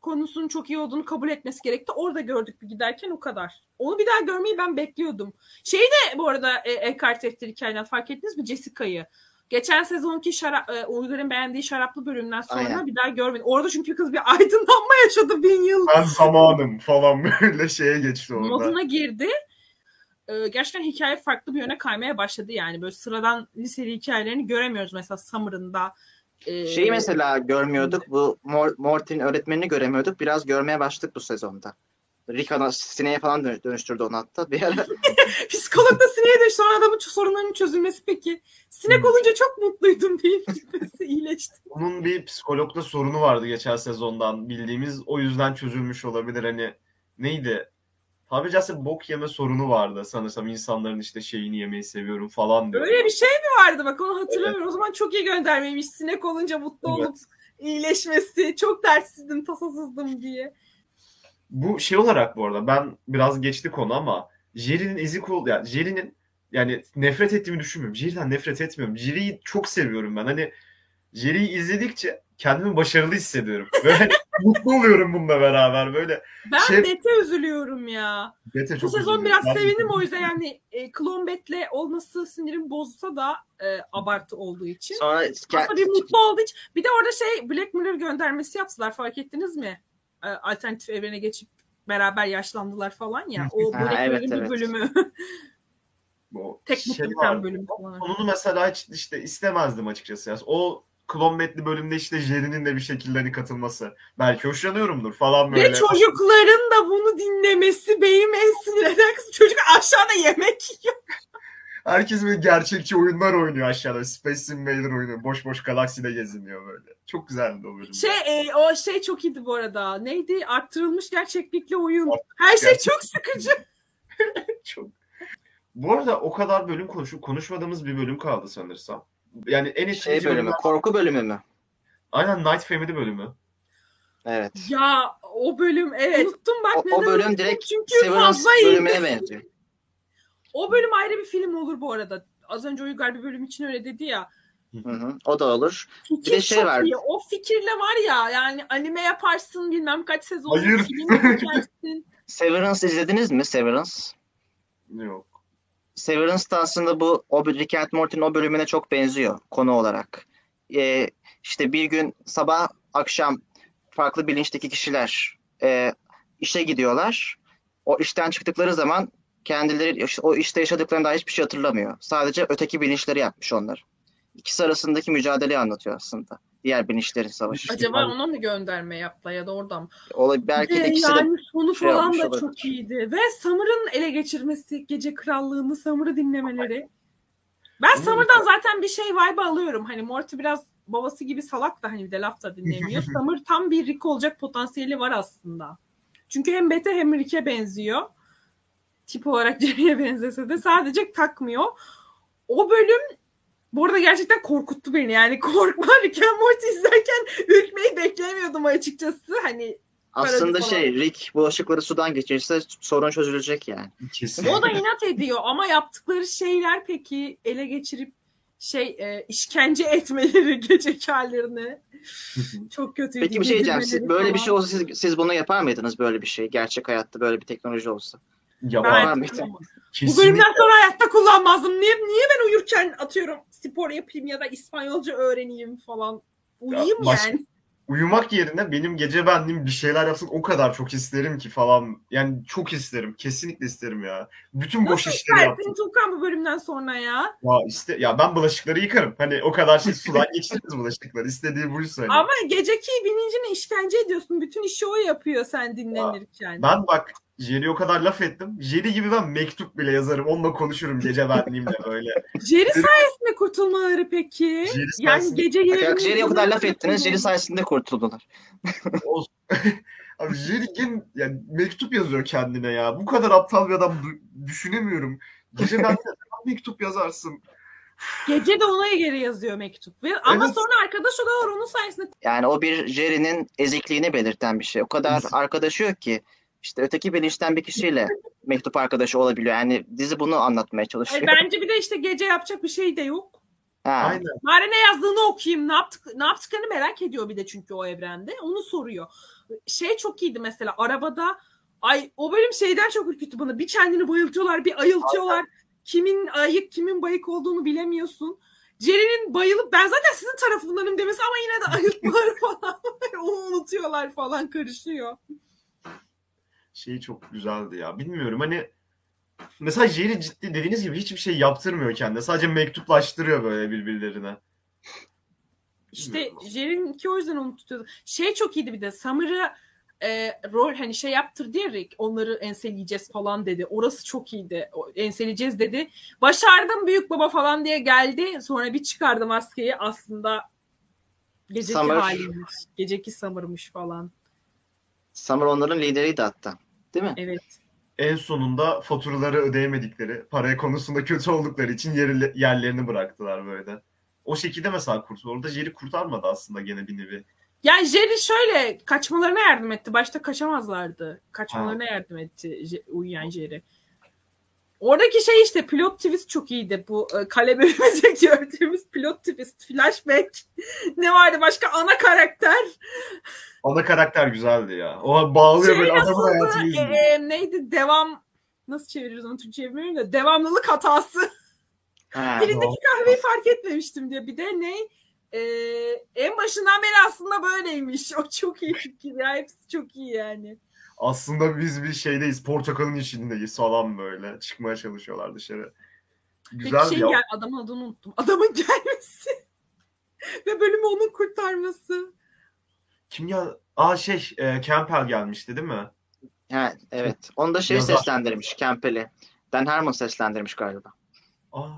konusunun çok iyi olduğunu kabul etmesi gerekti. Orada gördük bir giderken o kadar. Onu bir daha görmeyi ben bekliyordum. Şey de bu arada e, Eckhart Defteri hikayeden fark ettiniz mi? Jessica'yı. Geçen sezonki şarap, e, Uygar'ın beğendiği şaraplı bölümden sonra Aynen. bir daha görmedim. Orada çünkü kız bir aydınlanma yaşadı bin yıl ben zamanım falan böyle şeye geçti orada. moduna girdi. Ee, gerçekten hikaye farklı bir yöne kaymaya başladı yani. Böyle sıradan liseli hikayelerini göremiyoruz mesela Summer'ın da. Ee, şeyi mesela görmüyorduk. Bu Mor- Morty'nin öğretmenini göremiyorduk. Biraz görmeye başladık bu sezonda. Rick ana sineye falan dö- dönüştürdü onu hatta. Bir ara Psikolog da sineye de sonra adamın sorunlarının çözülmesi peki. Sinek olunca çok mutluydum deyip gitmesi iyileşti. Onun bir psikologla sorunu vardı geçen sezondan bildiğimiz. O yüzden çözülmüş olabilir. Hani neydi? Tabiri caizse bok yeme sorunu vardı sanırsam. insanların işte şeyini yemeyi seviyorum falan diyor. Öyle bir şey mi vardı bak onu hatırlamıyorum. O zaman çok iyi göndermeymiş. Sinek olunca mutlu Evet. olup iyileşmesi. Çok dertsizdim, tasasızdım diye. Bu şey olarak bu arada ben biraz geçti konu ama Jerry'nin ezik ol yani Jerry'nin yani nefret ettiğimi düşünmüyorum. Jerry'den nefret etmiyorum. Jerry'yi çok seviyorum ben. Hani Jerry'yi izledikçe kendimi başarılı hissediyorum. Böyle mutlu oluyorum bununla beraber. Böyle Ben Şey- Bete üzülüyorum ya. Bete Bu çok sezon üzülüyorum. biraz Ben- sevindim o yüzden yani e, Klon Bet'le olması sinirim bozsa da e, abartı olduğu için. sonra Aslında bir mutlu olduğu için. Bir de orada şey Black Mirror göndermesi yaptılar fark ettiniz mi? E, alternatif evrene geçip beraber yaşlandılar falan ya. O Black evet, Mirror'ın bir evet. bölümü. Bu Tek şey mutlu var. biten bölüm falan. Sonunu mesela hiç işte istemezdim açıkçası. Yani o Klon bölümde işte Jerry'nin de bir şekilde hani katılması. Belki hoşlanıyorumdur falan böyle. Ve çocukların da bunu dinlemesi benim en sinir eden kısmı. Çocuk aşağıda yemek yiyor. Herkes böyle gerçekçi oyunlar oynuyor aşağıda. Space Invader oynuyor. Boş boş galakside geziniyor böyle. Çok güzeldi o bölüm. Şey e, o şey çok iyiydi bu arada. Neydi? Arttırılmış gerçeklikle oyun. Arttırılmış Her şey çok sıkıcı. Çok. Bu arada o kadar bölüm konuşup konuşmadığımız bir bölüm kaldı sanırsam. Yani en etkileyici şey bölümü, bölümler- korku bölümü mü? Aynen Night Family bölümü. Evet. Ya o bölüm evet. Unuttum bak O, neden o bölüm direkt Çünkü Severance bölümüne benziyor. O bölüm ayrı bir film olur bu arada. Az önce Uygar bir bölüm için öyle dedi ya. Hı hı, o da olur. Fikir de şey var. iyi. O fikirle var ya yani anime yaparsın bilmem kaç sezon Hayır. Severance izlediniz mi Severance? Yok. Severance da aslında bu o Rick and Morty'nin o bölümüne çok benziyor konu olarak. Ee, işte bir gün sabah akşam farklı bilinçteki kişiler e, işe gidiyorlar. O işten çıktıkları zaman kendileri o işte yaşadıklarına dair hiçbir şey hatırlamıyor. Sadece öteki bilinçleri yapmış onlar. İkisi arasındaki mücadeleyi anlatıyor aslında. Diğer bilinçlerin savaşı. Acaba ona mı gönderme yaptılar ya da oradan mı? Olay, belki de Ve ikisi de yani sonu şey falan da olabilir. çok iyiydi. Ve Summer'ın ele geçirmesi, gece krallığını, Summer'ı dinlemeleri. Ben Ama zaten bir şey vibe alıyorum. Hani Morty biraz babası gibi salak da hani bir de laf da dinlemiyor. Summer tam bir Rick olacak potansiyeli var aslında. Çünkü hem Bete hem Rick'e benziyor. Tip olarak Jerry'e benzese de sadece takmıyor. o bölüm bu arada gerçekten korkuttu beni. Yani korkma Rick and Morty izlerken ürkmeyi beklemiyordum açıkçası. Hani Aslında şey Rick bulaşıkları sudan geçirirse sorun çözülecek yani. Kesin. o da inat ediyor ama yaptıkları şeyler peki ele geçirip şey e, işkence etmeleri geceki hallerini çok kötüydü. Peki bir şey diyeceğim. Siz, böyle bir falan. şey olsa siz, siz bunu yapar mıydınız böyle bir şey? Gerçek hayatta böyle bir teknoloji olsa. Yapar. Ben- Var mıydı? Bu bölümden sonra hayatta kullanmazdım. Niye, niye ben uyurken atıyorum spor yapayım ya da İspanyolca öğreneyim falan. Uyuyayım baş- yani. Uyumak yerine benim gece benliğim bir şeyler yapsın o kadar çok isterim ki falan. Yani çok isterim. Kesinlikle isterim ya. Bütün boş Nasıl işleri yaptım. istersin Tuğkan bu bölümden sonra ya? Ya işte ya ben bulaşıkları yıkarım. Hani o kadar şey sudan geçiririz bulaşıkları. İstediği buysa. Hani. Ama geceki bilincine işkence ediyorsun. Bütün işi o yapıyor sen dinlenirken. Ben bak Jerry o kadar laf ettim. Jerry gibi ben mektup bile yazarım. Onunla konuşurum gece benliğimle böyle. Jerry sayesinde kurtulmaları peki. Jerry yani sayesinde- gece Bak, yarı... Jerry'e o kadar laf ettiniz. Jerry sayesinde kurtuldular. Olsun. Abi Jerry gen- yani mektup yazıyor kendine ya. Bu kadar aptal bir adam düşünemiyorum. Gece ben mektup yazarsın. Gece de ona geri yazıyor mektup. Ve, ama Evet. sonra arkadaş oluyorlar onun sayesinde. Yani o bir Jerry'nin ezikliğini belirten bir şey. O kadar arkadaşı yok ki. İşte öteki bilinçten bir kişiyle mektup arkadaşı olabiliyor. Yani dizi bunu anlatmaya Ay, çalışıyor. bence bir de işte gece yapacak bir şey de yok. Ha. Aynen. Bari ne yazdığını okuyayım. Ne yaptık ne yaptıklarını merak ediyor bir de çünkü o evrende. Onu soruyor. Şey çok iyiydi mesela arabada ay o bölüm şeyden çok ürküttü bana. Bir kendini bayıltıyorlar, bir ayıltıyorlar. Kimin ayık, kimin bayık olduğunu bilemiyorsun. Jerry'nin bayılıp ben zaten sizin tarafındanım demesi ama yine de ayıltmaları falan. Onu unutuyorlar falan karışıyor. Şey çok güzeldi ya. Bilmiyorum hani mesela Jerry ciddi dediğiniz gibi hiçbir şey yaptırmıyor kendine. Sadece mektuplaştırıyor böyle birbirlerine. İşte Jerry'ninki o yüzden onu tutuyordu. Şey çok iyiydi bir de Summer'ı e, rol hani şey yaptırdı ya Rick onları enseleyeceğiz falan dedi. Orası çok iyiydi. O, enseleyeceğiz dedi. Başardım büyük baba falan diye geldi. Sonra bir çıkardı maskeyi aslında geceki Summer. haliymiş. Geceki Summer'mış falan. Summer onların lideriydi hatta. Değil mi? Evet. En sonunda faturaları ödeyemedikleri, paraya konusunda kötü oldukları için yeri, yerlerini bıraktılar böyle. O şekilde mesela kurtuldu. Orada Jerry kurtarmadı aslında gene bir nevi. Yani Jerry şöyle kaçmalarına yardım etti. Başta kaçamazlardı. Kaçmalarına yardım etti uyuyan Jerry. Oradaki şey işte pilot twist çok iyiydi. Bu e, kale bölümünde gördüğümüz pilot twist, flashback. ne vardı başka ana karakter? Ana karakter güzeldi ya. O bağlıyor Şey böyle adamın hayatını izliyor. E, neydi? Devam nasıl çeviririz onu Türkçe'ye bilmiyorum da devamlılık hatası. Ha. Elindeki kahveyi fark etmemiştim diye. Bir de ne? E, en başından beri aslında böyleymiş. O çok iyi fikir ya. Hepsi çok iyi yani. Aslında biz bir şeydeyiz. Portakalın içindeyiz falan böyle. Çıkmaya çalışıyorlar dışarı. Güzel Peki şey ya. gel adamın adını unuttum. Adamın gelmesi ve bölümü onun kurtarması. Kim ya? Aa şey e, Campbell gelmişti değil mi? Ha, evet. Onu da şey Yazar. seslendirmiş. Campbell'i. Dan Harmon seslendirmiş galiba. Aa.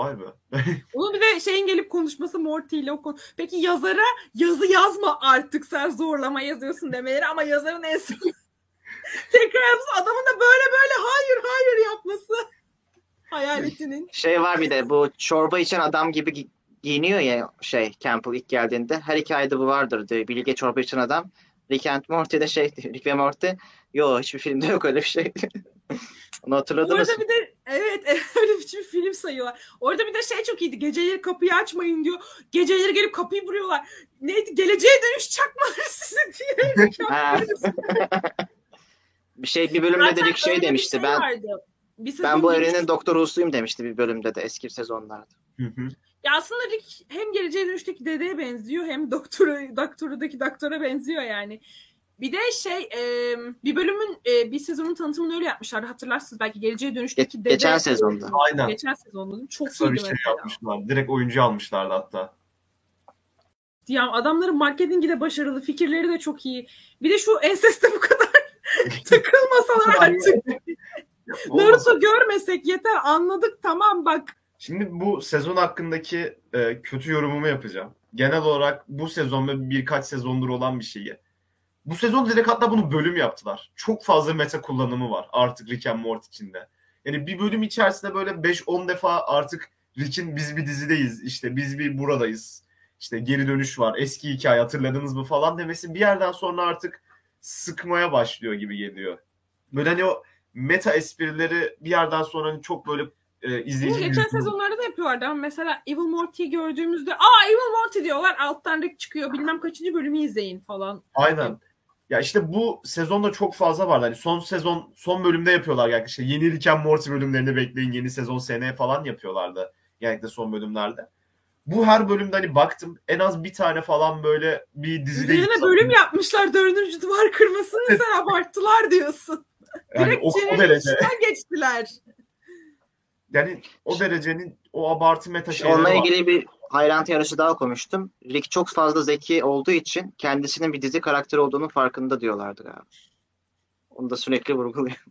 Vay be. Onun bir de şeyin gelip konuşması Morty ile o konu. Peki yazara yazı yazma artık sen zorlama yazıyorsun demeleri ama yazarın en son tekrar yapması adamın da böyle böyle hayır hayır yapması hayaletinin. Şey var bir de bu çorba içen adam gibi gi- giyiniyor ya şey Campbell ilk geldiğinde. Her hikayede bu vardır diyor. Bilge çorba içen adam. Rick and Morty'de şey Rick ve Morty. Yo hiçbir filmde yok öyle bir şey. Onu hatırladınız mı? Orada bir de evet öyle bir film sayıyorlar. Orada bir de şey çok iyiydi. Geceleri kapıyı açmayın diyor. Geceleri gelip kapıyı vuruyorlar. Neydi? Geleceğe dönüş çakmaları sizi diye. Ha. bir şey bir bölümde de Zaten Rick şey demişti. şey ben vardı. Bir ben bu evrenin Doktor Who'suyum demişti bir bölümde de eski sezonlarda. Hı hı. Ya aslında Rick hem Geleceğe Dönüş'teki dedeye benziyor hem doktora, doktorudaki doktora benziyor yani. Bir de şey e, bir bölümün e, bir sezonun tanıtımını öyle yapmışlardı hatırlarsınız belki Geleceğe Dönüş'teki Ge- dede. geçen sezonda. Aynen. Geçen sezonda çok Kısa bir şey mesela. yapmışlar. Direkt oyuncu almışlardı hatta. Ya adamların marketingi de başarılı, fikirleri de çok iyi. Bir de şu enseste bu kadar takılmasalar artık. Naruto görmesek yeter anladık tamam bak. Şimdi bu sezon hakkındaki e, kötü yorumumu yapacağım. Genel olarak bu sezon ve birkaç sezondur olan bir şeyi. Bu sezon direkt hatta bunu bölüm yaptılar. Çok fazla meta kullanımı var artık Rick and Morty içinde. Yani bir bölüm içerisinde böyle 5-10 defa artık Rick'in biz bir dizideyiz işte biz bir buradayız. İşte geri dönüş var eski hikaye hatırladınız mı falan demesi bir yerden sonra artık sıkmaya başlıyor gibi geliyor. Böyle hani o meta esprileri bir yerden sonra hani çok böyle e, Bunu izleyici geçen sezonlarda da yapıyorlardı ama mesela Evil Morty'yi gördüğümüzde aa Evil Morty diyorlar alttan Rick çıkıyor bilmem kaçıncı bölümü izleyin falan. Aynen. Ya işte bu sezonda çok fazla vardı. Hani son sezon son bölümde yapıyorlar yani işte yeni Rick and Morty bölümlerini bekleyin. Yeni sezon seneye falan yapıyorlardı. Genellikle son bölümlerde. Bu her bölümde hani baktım en az bir tane falan böyle bir dizide Üzerine bölüm yapmışlar dördüncü duvar kırmasını sen abarttılar diyorsun. yani Direkt o, o derece. geçtiler. Yani o derecenin o abartı meta şeyleri Onunla var. ilgili bir ayrıntı yarışı daha okumuştum. Rick çok fazla zeki olduğu için kendisinin bir dizi karakteri olduğunun farkında diyorlardı galiba. Onu da sürekli vurguluyor.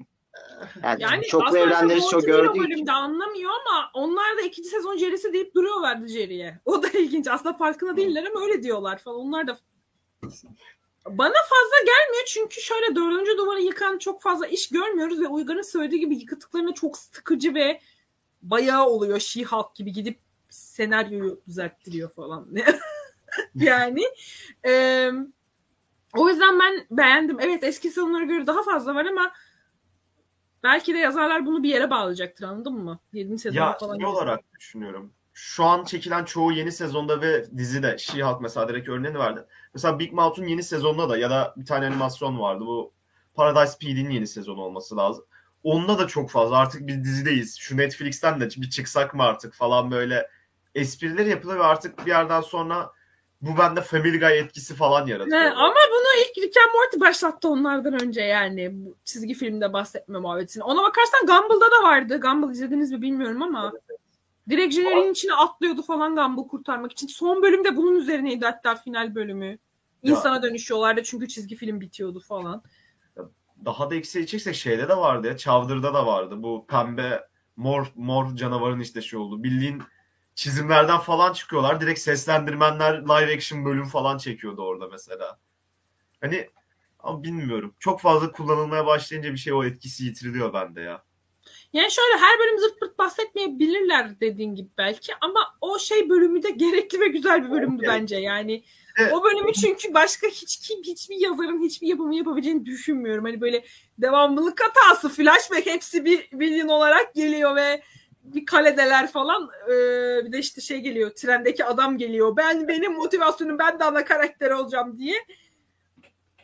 Yani, Yani çoklu evrenleri çok gördüğü için. bölümde anlamıyor ama onlar da ikinci sezon Jerry'si deyip duruyorlardı Jerry'ye. O da ilginç. Aslında farkında değiller ama öyle diyorlar falan. Onlar da bana fazla gelmiyor çünkü şöyle dördüncü duvarı yıkan çok fazla iş görmüyoruz ve Uygar'ın söylediği gibi yıkıtıklarına çok sıkıcı ve bayağı oluyor She-Hulk gibi gidip senaryoyu düzelttiriyor falan. yani e, o yüzden ben beğendim. Evet eski sezonlara göre daha fazla var ama belki de yazarlar bunu bir yere bağlayacaktır anladın mı? 7. sezonda Ya falan. şey olarak düşünüyorum. Şu an çekilen çoğu yeni sezonda ve dizide She-Hulk mesela direkt örneğini verdi. Mesela Big Mouth'un yeni sezonunda da ya da bir tane animasyon vardı. Bu Paradise PD'nin yeni sezonu olması lazım. Onda da çok fazla artık bir dizideyiz. Şu Netflix'ten de bir çıksak mı artık falan böyle espriler yapılıyor ve artık bir yerden sonra bu bende Family Guy etkisi falan yaratıyor. Ne, ama bunu ilk Rick and Morty başlattı onlardan önce yani. Bu çizgi filmde bahsetme muhabbetini. Ona bakarsan Gumball'da da vardı. Gumball izlediniz mi bilmiyorum ama. Direkt Jerry'nin içine atlıyordu falan Gumball kurtarmak için. Son bölümde bunun üzerineydi hatta final bölümü. İnsana dönüşüyorlardı çünkü çizgi film bitiyordu falan. Daha da eksiğe çeksek şeyde de vardı ya. Chowder'da da vardı. Bu pembe mor mor canavarın işte şey oldu. Bildiğin çizimlerden falan çıkıyorlar. Direkt seslendirmenler live action bölüm falan çekiyordu orada mesela. Hani ama bilmiyorum. Çok fazla kullanılmaya başlayınca bir şey o etkisi yitiriliyor bende ya. Yani şöyle her bölüm zırt pırt bahsetmeyebilirler dediğin gibi belki ama o şey bölümü de gerekli ve güzel bir bölümdü Evet. bence yani. Evet. O bölümü çünkü başka hiç kim hiçbir yazarın hiçbir yapımı yapabileceğini düşünmüyorum. Hani böyle devamlılık hatası, flashback hepsi bir milyon olarak geliyor ve bir kaledeler falan ee, bir de işte şey geliyor trendeki adam geliyor ben benim motivasyonum ben de ana karakter olacağım diye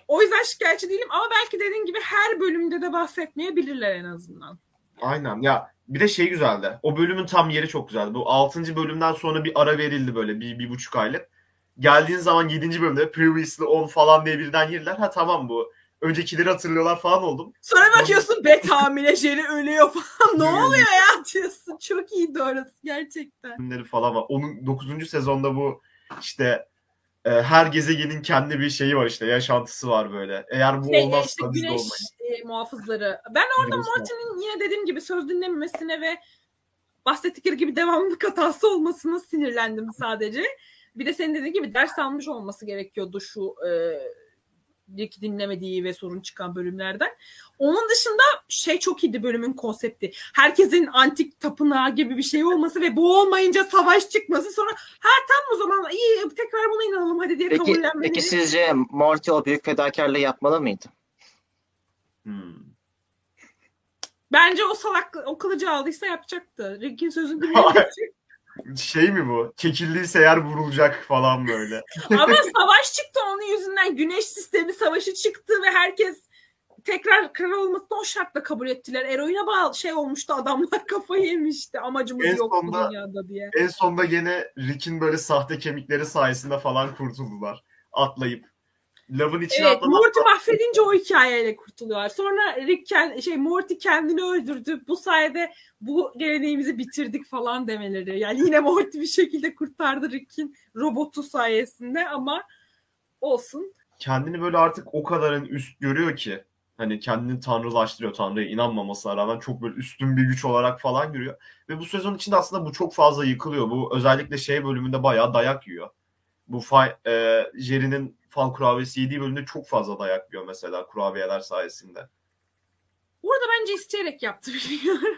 o yüzden şikayetçi değilim ama belki dediğin gibi her bölümde de bahsetmeyebilirler en azından. Aynen ya bir de şey güzeldi. O bölümün tam yeri çok güzeldi. Bu 6. bölümden sonra bir ara verildi böyle bir, bir buçuk aylık. Geldiğin zaman 7. bölümde previously on falan diye birden girdiler. Ha tamam bu. Öncekileri hatırlıyorlar falan oldum. Sonra bakıyorsun bet hamile Jerry ölüyor falan. ne oluyor ya diyorsun. Çok iyi orası gerçekten. bölümleri falan var. Onun 9. sezonda bu işte e, her gezegenin kendi bir şeyi var işte yaşantısı var böyle. Eğer bu Şey, olmazsa işte biz de olmayız. e, muhafızları. Ben orada Morty'nin yine dediğim gibi söz dinlememesine ve bahsettikleri gibi devamlılık hatası olmasına sinirlendim sadece. Bir de senin dediğin gibi ders almış olması gerekiyordu şu e, Rick dinlemediği ve sorun çıkan bölümlerden. Onun dışında şey çok iyiydi bölümün konsepti. Herkesin antik tapınağı gibi bir şey olması ve bu olmayınca savaş çıkması sonra ha tam o zaman iyi tekrar buna inanalım hadi diye Peki, kabullenmeleri. peki sizce Morty o büyük fedakarlığı yapmalı mıydı? Hmm. Bence o salak o kılıcı aldıysa yapacaktı. Rick'in sözünü dinleyecek. Şey mi bu? Çekildiyse eğer vurulacak falan böyle. Ama savaş çıktı onun yüzünden. Güneş sistemi savaşı çıktı ve herkes tekrar kral olmasını o şartla kabul ettiler. Eroine bağlı şey olmuştu adamlar kafayı yemişti. Amacımız En yok bu sonunda- dünyada diye. En sonunda gene Rick'in böyle sahte kemikleri sayesinde falan kurtuldular. Atlayıp. Lavın içine Evet, Morty mahvedince o hikayeyle kurtuluyorlar. Sonra Rick kend- şey Morty kendini öldürdü. Bu sayede bu geleneğimizi bitirdik falan demeleri. Yani yine Morty bir şekilde kurtardı Rick'in robotu sayesinde ama olsun. kendini böyle artık o kadarın üst görüyor ki hani kendini tanrılaştırıyor. Tanrı'ya inanmamasına rağmen çok böyle üstün bir güç olarak falan görüyor. Ve bu sezon içinde aslında bu çok fazla yıkılıyor. Bu özellikle şey bölümünde bayağı dayak yiyor. Bu e, Jerry'nin fal kurabiyesi yediği bölümde çok fazla dayak yiyor mesela kurabiyeler sayesinde. Burada bence isteyerek yaptı bilmiyorum.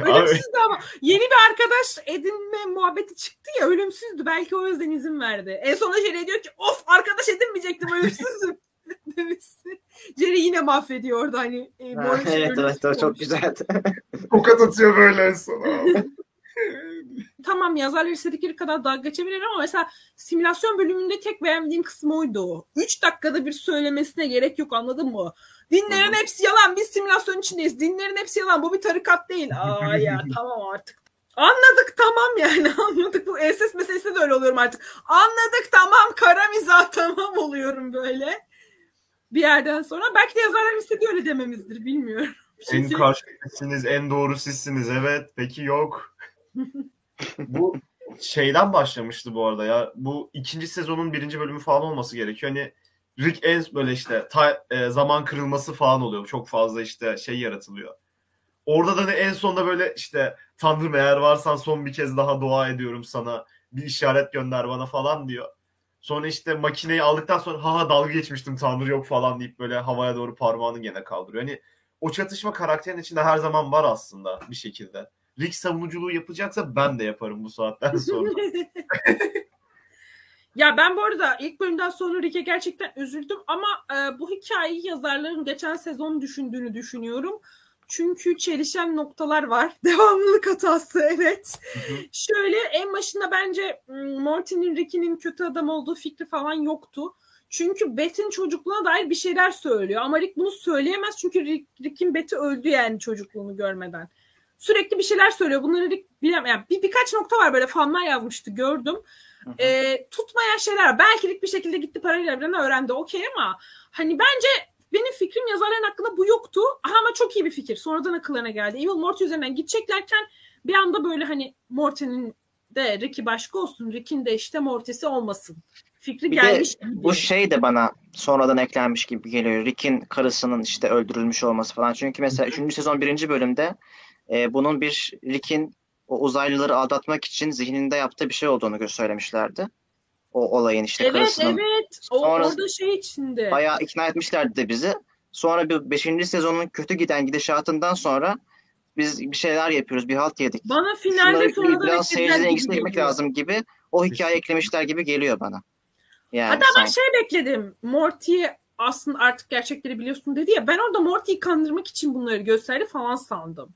Abi, Ölümsüzdü ama yeni bir arkadaş edinme muhabbeti çıktı ya ölümsüzdü. Belki o yüzden izin verdi. En sonunda Jerry diyor ki of arkadaş edinmeyecektim ölümsüzdüm. demişti. Jerry yine mahvediyor orada hani. E, evet evet o çok güzeldi. tokat atıyor böyle en son. Tamam yazarlar istedikleri kadar dalga geçebilir ama mesela simülasyon bölümünde tek beğendiğim kısım oydu o. 3 dakikada bir söylemesine gerek yok anladın mı? Dinlerin Hı hı. hepsi yalan biz simülasyon içindeyiz. Dinlerin hepsi yalan bu bir tarikat değil. Aa ya tamam artık. Anladık tamam yani anladık. Bu SS meselesinde de öyle oluyorum artık. Anladık tamam kara mizah tamam oluyorum böyle. Bir yerden sonra belki de yazarlar istediği öyle dememizdir bilmiyorum. Şey en karşılıklısınız, en doğru sizsiniz. Evet, peki yok. Bu şeyden başlamıştı bu arada ya. Bu ikinci sezonun birinci bölümü falan olması gerekiyor. Hani Rick en böyle işte ta- e, zaman kırılması falan oluyor. Çok fazla işte şey yaratılıyor. Orada da hani en sonunda böyle işte Tanrım eğer varsan son bir kez daha dua ediyorum sana. Bir işaret gönder bana falan diyor. Sonra işte makineyi aldıktan sonra ha ha dalga geçmiştim Tanrı yok falan deyip böyle havaya doğru parmağını gene kaldırıyor. Hani o çatışma karakterin içinde her zaman var aslında bir şekilde. Rick savunuculuğu yapacaksa ben de yaparım bu saatten sonra. Ya ben bu arada ilk bölümden sonra Rick'e gerçekten üzüldüm ama e, bu hikayeyi yazarların geçen sezon düşündüğünü düşünüyorum. Çünkü çelişen noktalar var. Devamlılık hatası evet. Şöyle en başında bence Morty'nin Rick'inin kötü adam olduğu fikri falan yoktu. Çünkü Beth'in çocukluğuna dair bir şeyler söylüyor. Ama Rick bunu söyleyemez çünkü Rick, Rick'in Beth'i öldü yani çocukluğunu görmeden. Sürekli bir şeyler söylüyor. Bunları bilemem. Yani bir, birkaç nokta var böyle fanlar yazmıştı gördüm e, tutmayan şeyler. Belki bir şekilde gitti paralel evreni öğrendi okey ama hani bence benim fikrim yazarların hakkında bu yoktu. Aha, ama çok iyi bir fikir. Sonradan akıllarına geldi. Evil Morty üzerinden gideceklerken bir anda böyle hani Morty'nin de Rick'i başka olsun. Rick'in de işte Morty'si olmasın. Fikri Bir de gelmiş. Bu şey de bana sonradan eklenmiş gibi geliyor. Rick'in karısının işte öldürülmüş olması falan. Çünkü mesela 3. sezon 1. bölümde e, bunun bir Rick'in o uzaylıları aldatmak için zihninde yaptığı bir şey olduğunu söylemişlerdi. O olayın işte evet karısının evet. O, Sonra- orada şey içinde. bayağı ikna etmişlerdi de bizi. Sonra bir 5. sezonun kötü giden gidişatından sonra biz bir şeyler yapıyoruz, bir halt yedik. Bana finalde sonradan biraz seyircinin çekmek geliyor. lazım gibi o hikaye eklemişler gibi geliyor bana. Yani Hatta ben sanki. şey bekledim. Morty'ye aslında artık gerçekleri biliyorsun dedi ya. Ben orada Morty'yi kandırmak için bunları gösterdi falan sandım.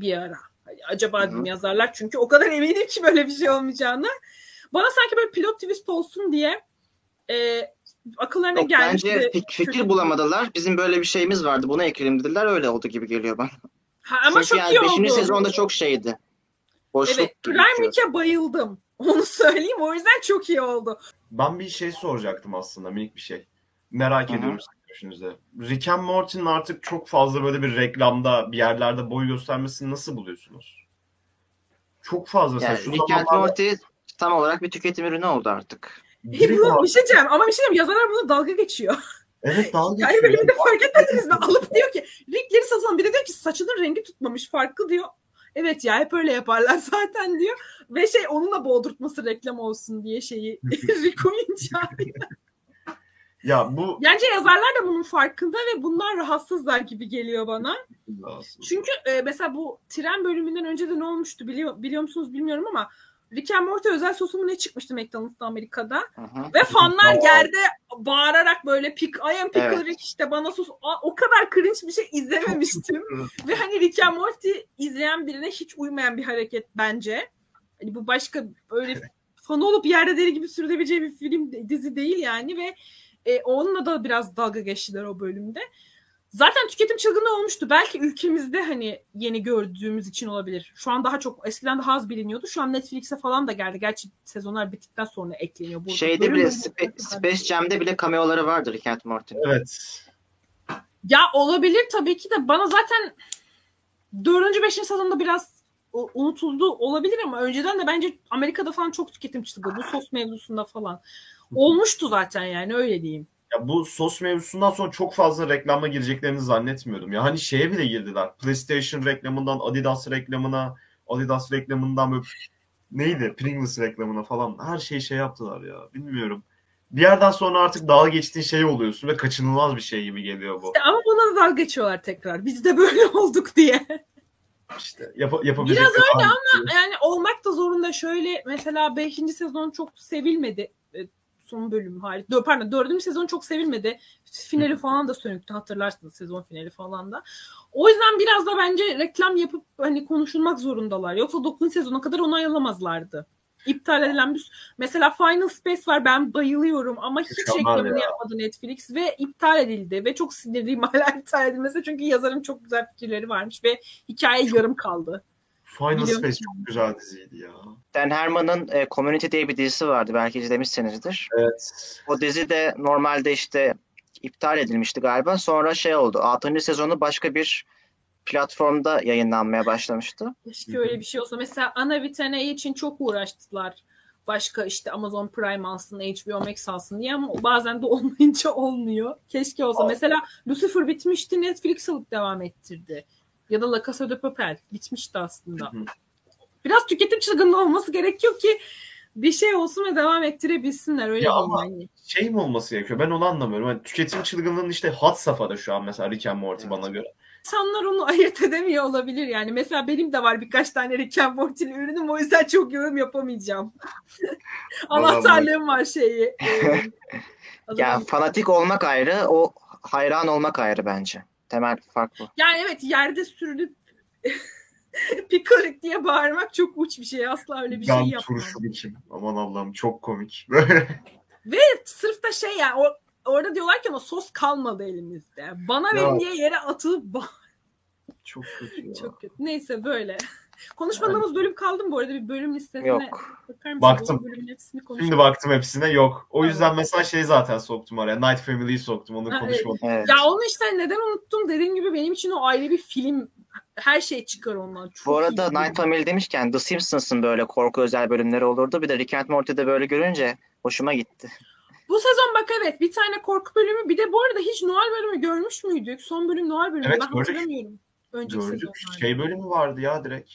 Bir ara. Hani acaba Hı hı. dedim yazarlar çünkü o kadar eminim ki böyle bir şey olmayacağını. Bana sanki böyle pilot twist olsun diye e, akıllarına Yok, gelmişti. bence fik- fikir bulamadılar. Bizim böyle bir şeyimiz vardı. Bunu ekleyelim dediler. Öyle oldu gibi geliyor bana. Ha, ama Çünkü çok yani iyi 5. oldu. sezonda çok şeydi. Boşluk Evet. gibi Prime geçiyor. Week'e bayıldım. Onu söyleyeyim. O yüzden çok iyi oldu. Ben bir şey soracaktım aslında minik bir şey. Merak Hı hı. ediyorum görüşünüzü. Rick and Morty'nin artık çok fazla böyle bir reklamda bir yerlerde boy göstermesini nasıl buluyorsunuz? Çok fazla. Yani şu Rick and zamanlarda Morty tam olarak bir tüketim ürünü oldu artık. direkt Bu, bir şey diyeceğim ama bir şey diyeceğim. Yazarlar bunu dalga geçiyor. Evet dalga Yani geçiyor. bölümünde fark etmediniz mi? Alıp diyor ki Rick geri satılan biri diyor ki saçının rengi tutmamış farklı diyor. Evet ya hep öyle yaparlar zaten diyor. Ve şey onunla boğdurtması reklam olsun diye şeyi Rick oyuncağı. Ya bu Bence yazarlar da bunun farkında ve bunlar rahatsızlar gibi geliyor bana. Çünkü e, mesela bu tren bölümünden önce de ne olmuştu biliyor, biliyor musunuz bilmiyorum ama Rick and Morty özel sosu ne çıkmıştı McDonald's'ta Amerika'da? Hı. Ve fanlar Aa. yerde bağırarak böyle pick, I am pickle Evet. Rick işte bana sos. Aa, o kadar cringe bir şey izlememiştim. Ve hani Rick and Morty izleyen birine hiç uymayan bir hareket bence. Hani bu başka öyle fan olup yerde deri gibi sürülebileceği bir film dizi değil yani ve e, onunla da biraz dalga geçtiler o bölümde. Zaten tüketim çılgınlığı olmuştu. Belki ülkemizde hani yeni gördüğümüz için olabilir. Şu an daha çok eskiden daha az biliniyordu. Şu an Netflix'e falan da geldi. Gerçi sezonlar bittikten sonra ekleniyor. Bu Şeyde bile Spe- Space Jam'de bile cameoları vardır Rick and Morty'nin. evet. Ya olabilir tabii ki de bana zaten dördüncü beşinci sezonda biraz unutuldu olabilir ama önceden de bence Amerika'da falan çok tüketim çıktı bu sos mevzusunda falan. Olmuştu zaten yani öyle diyeyim. Ya bu sos mevzusundan sonra çok fazla reklama gireceklerini zannetmiyordum. Ya hani şeye bile girdiler. PlayStation reklamından Adidas reklamına, Adidas reklamından böyle neydi? Pringles reklamına falan. Her şeyi şey yaptılar ya. Bilmiyorum. Bir yerden sonra artık dalga geçtiğin şey oluyorsun ve kaçınılmaz bir şey gibi geliyor bu. İşte ama buna da dalga geçiyorlar tekrar. Biz de böyle olduk diye. İşte yap- yapabilecek Biraz kadar- yani olmak da zorunda şöyle mesela 5. sezon çok sevilmedi e, son bölüm hariç. Dö- Pardon 4. sezon çok sevilmedi. Finali falan da sönüktü hatırlarsınız sezon finali falan da. O yüzden biraz da bence reklam yapıp hani konuşulmak zorundalar. Yoksa 9. sezona kadar onay alamazlardı. İptal edilen bir mesela Final Space var ben bayılıyorum ama hiç reklamını ya. yapmadı Netflix ve iptal edildi ve çok sinirliyim hala iptal edilmesi çünkü yazarın çok güzel fikirleri varmış ve hikaye yarım kaldı. Final Biliyorum. Space çok güzel diziydi ya. Dan Harmon'ın e, Community diye bir dizisi vardı. Belki izlemişsinizdir. Evet. O dizi de normalde işte iptal edilmişti galiba. Sonra şey oldu. 6. sezonu başka bir platformda yayınlanmaya başlamıştı. Keşke öyle bir şey olsa. Mesela Ana Vitene için çok uğraştılar. Başka işte Amazon Prime alsın, HBO Max alsın diye ama bazen de olmayınca olmuyor. Keşke olsa. Aa. Mesela Lucifer bitmişti, Netflix alıp devam ettirdi. Ya da La Casa de Papel bitmişti aslında. Hı hı. Biraz tüketim çılgınlığı olması gerekiyor ki bir şey olsun ve devam ettirebilsinler. Öyle Ya ama- yani. Şey mi olması gerekiyor? Ben onu anlamıyorum. Yani tüketim çılgınlığının işte had safhada şu an mesela Rick and Morty Evet. bana göre. İnsanlar onu ayırt edemiyor olabilir yani. Mesela benim de var birkaç tane Rick and Morty'li ürünüm o yüzden çok yorum yapamayacağım. Anahtarlığım var şeyi. e, Ya neydi? fanatik olmak ayrı, o hayran olmak ayrı bence. Temel fark bu. Yani evet yerde sürünüp Pickle diye bağırmak çok uç bir şey. Asla öyle bir ben şey yapmam. turşu biçim. Aman Allah'ım çok komik. Böyle Sırf da şey yani o, orada diyorlar ki ama sos kalmadı elimizde. Bana Ya. verin diye yere atılıp çok kötü ya. Çok kötü. Neyse böyle. Konuşmadığımız bölüm kaldı mı bu arada? Bir bölüm listesine Yok. bakar? Baktım. Bölümün hepsini. Şimdi baktım hepsine yok. O yüzden mesela şey zaten soktum araya. Night Family'yi soktum. Onu konuşmadım. Evet. Ya onu işte neden unuttum dediğim gibi benim için o ayrı bir film. Her şey çıkar ondan. Çok Bu arada Night Family demişken The Simpsons'ın böyle korku özel bölümleri olurdu. Bir de Rick and Morty'de böyle görünce hoşuma gitti. Bu sezon bak evet bir tane korku bölümü bir de bu arada hiç Noel bölümü görmüş müydük? Son bölüm Noel bölümü Evet, ben gördük. hatırlamıyorum. Önceki Gördük. sezonlarda. Şey bölümü vardı ya direkt.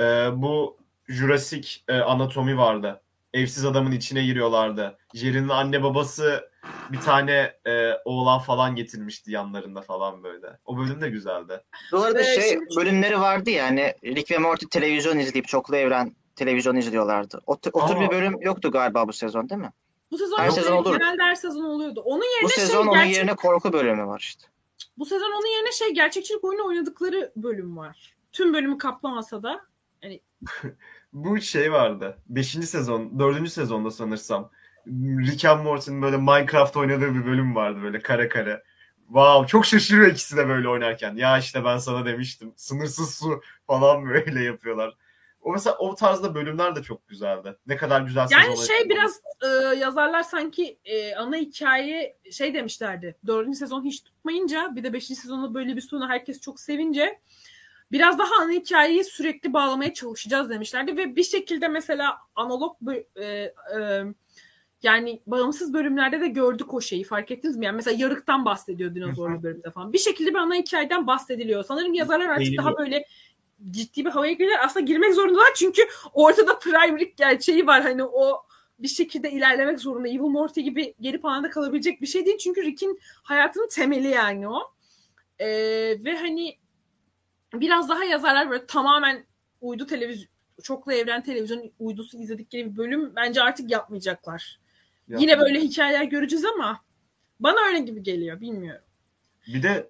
Ee, bu Jurassic e, Anatomy vardı. Evsiz adamın içine giriyorlardı. Jerry'nin anne babası bir tane e, oğlan falan getirmişti yanlarında falan böyle. O bölüm de güzeldi. Bu arada Ee, şey şimdi- bölümleri vardı ya hani Rick ve Morty televizyon izleyip çoklu evren televizyon izliyorlardı. O, o tür Aa. bir bölüm yoktu galiba bu sezon değil mi? Bu sezon Her sezon olur. genelde her sezon oluyordu. Onun yerine Bu şey sezon onun gerçek- yerine korku bölümü var işte. bu sezon onun yerine şey gerçekçilik oyunu oynadıkları bölüm var. Tüm bölümü kaplamasa da Bu şey vardı. 5. sezon, 4. sezonda sanırsam. Rick and Morty'nin böyle Minecraft oynadığı bir bölüm vardı böyle kare kare. Wow, çok şaşırıyor ikisi de böyle oynarken. Ya işte ben sana demiştim. Sınırsız su falan böyle yapıyorlar. O mesela o tarzda bölümler de çok güzeldi. Ne kadar güzel yani şey biraz e, yazarlar sanki e, ana hikaye şey demişlerdi. Dördüncü sezon hiç tutmayınca bir de beşinci sezonda böyle bir sonu herkes çok sevince biraz daha ana hikayeyi sürekli bağlamaya çalışacağız demişlerdi ve bir şekilde mesela analog e, e, yani bağımsız bölümlerde de gördük o şeyi fark ettiniz mi? Yani mesela yarıktan bahsediyor dinozorlu bölümde falan. Bir şekilde bir ana hikayeden bahsediliyor. Sanırım yazarlar artık Değiniyor. daha böyle ciddi bir havaya girdiler. Aslında girmek zorundalar çünkü ortada prime Rick gerçeği var. Hani o bir şekilde ilerlemek zorunda. Evil Morty gibi geri planda kalabilecek bir şey değil. Çünkü Rick'in hayatının temeli yani o. Ee, ve hani biraz daha yazarlar böyle tamamen uydu televizyon çoklu evren televizyon uydusu izledikleri bir bölüm bence artık yapmayacaklar. Ya, Yine böyle hikayeler göreceğiz ama bana öyle gibi geliyor bilmiyorum. Bir de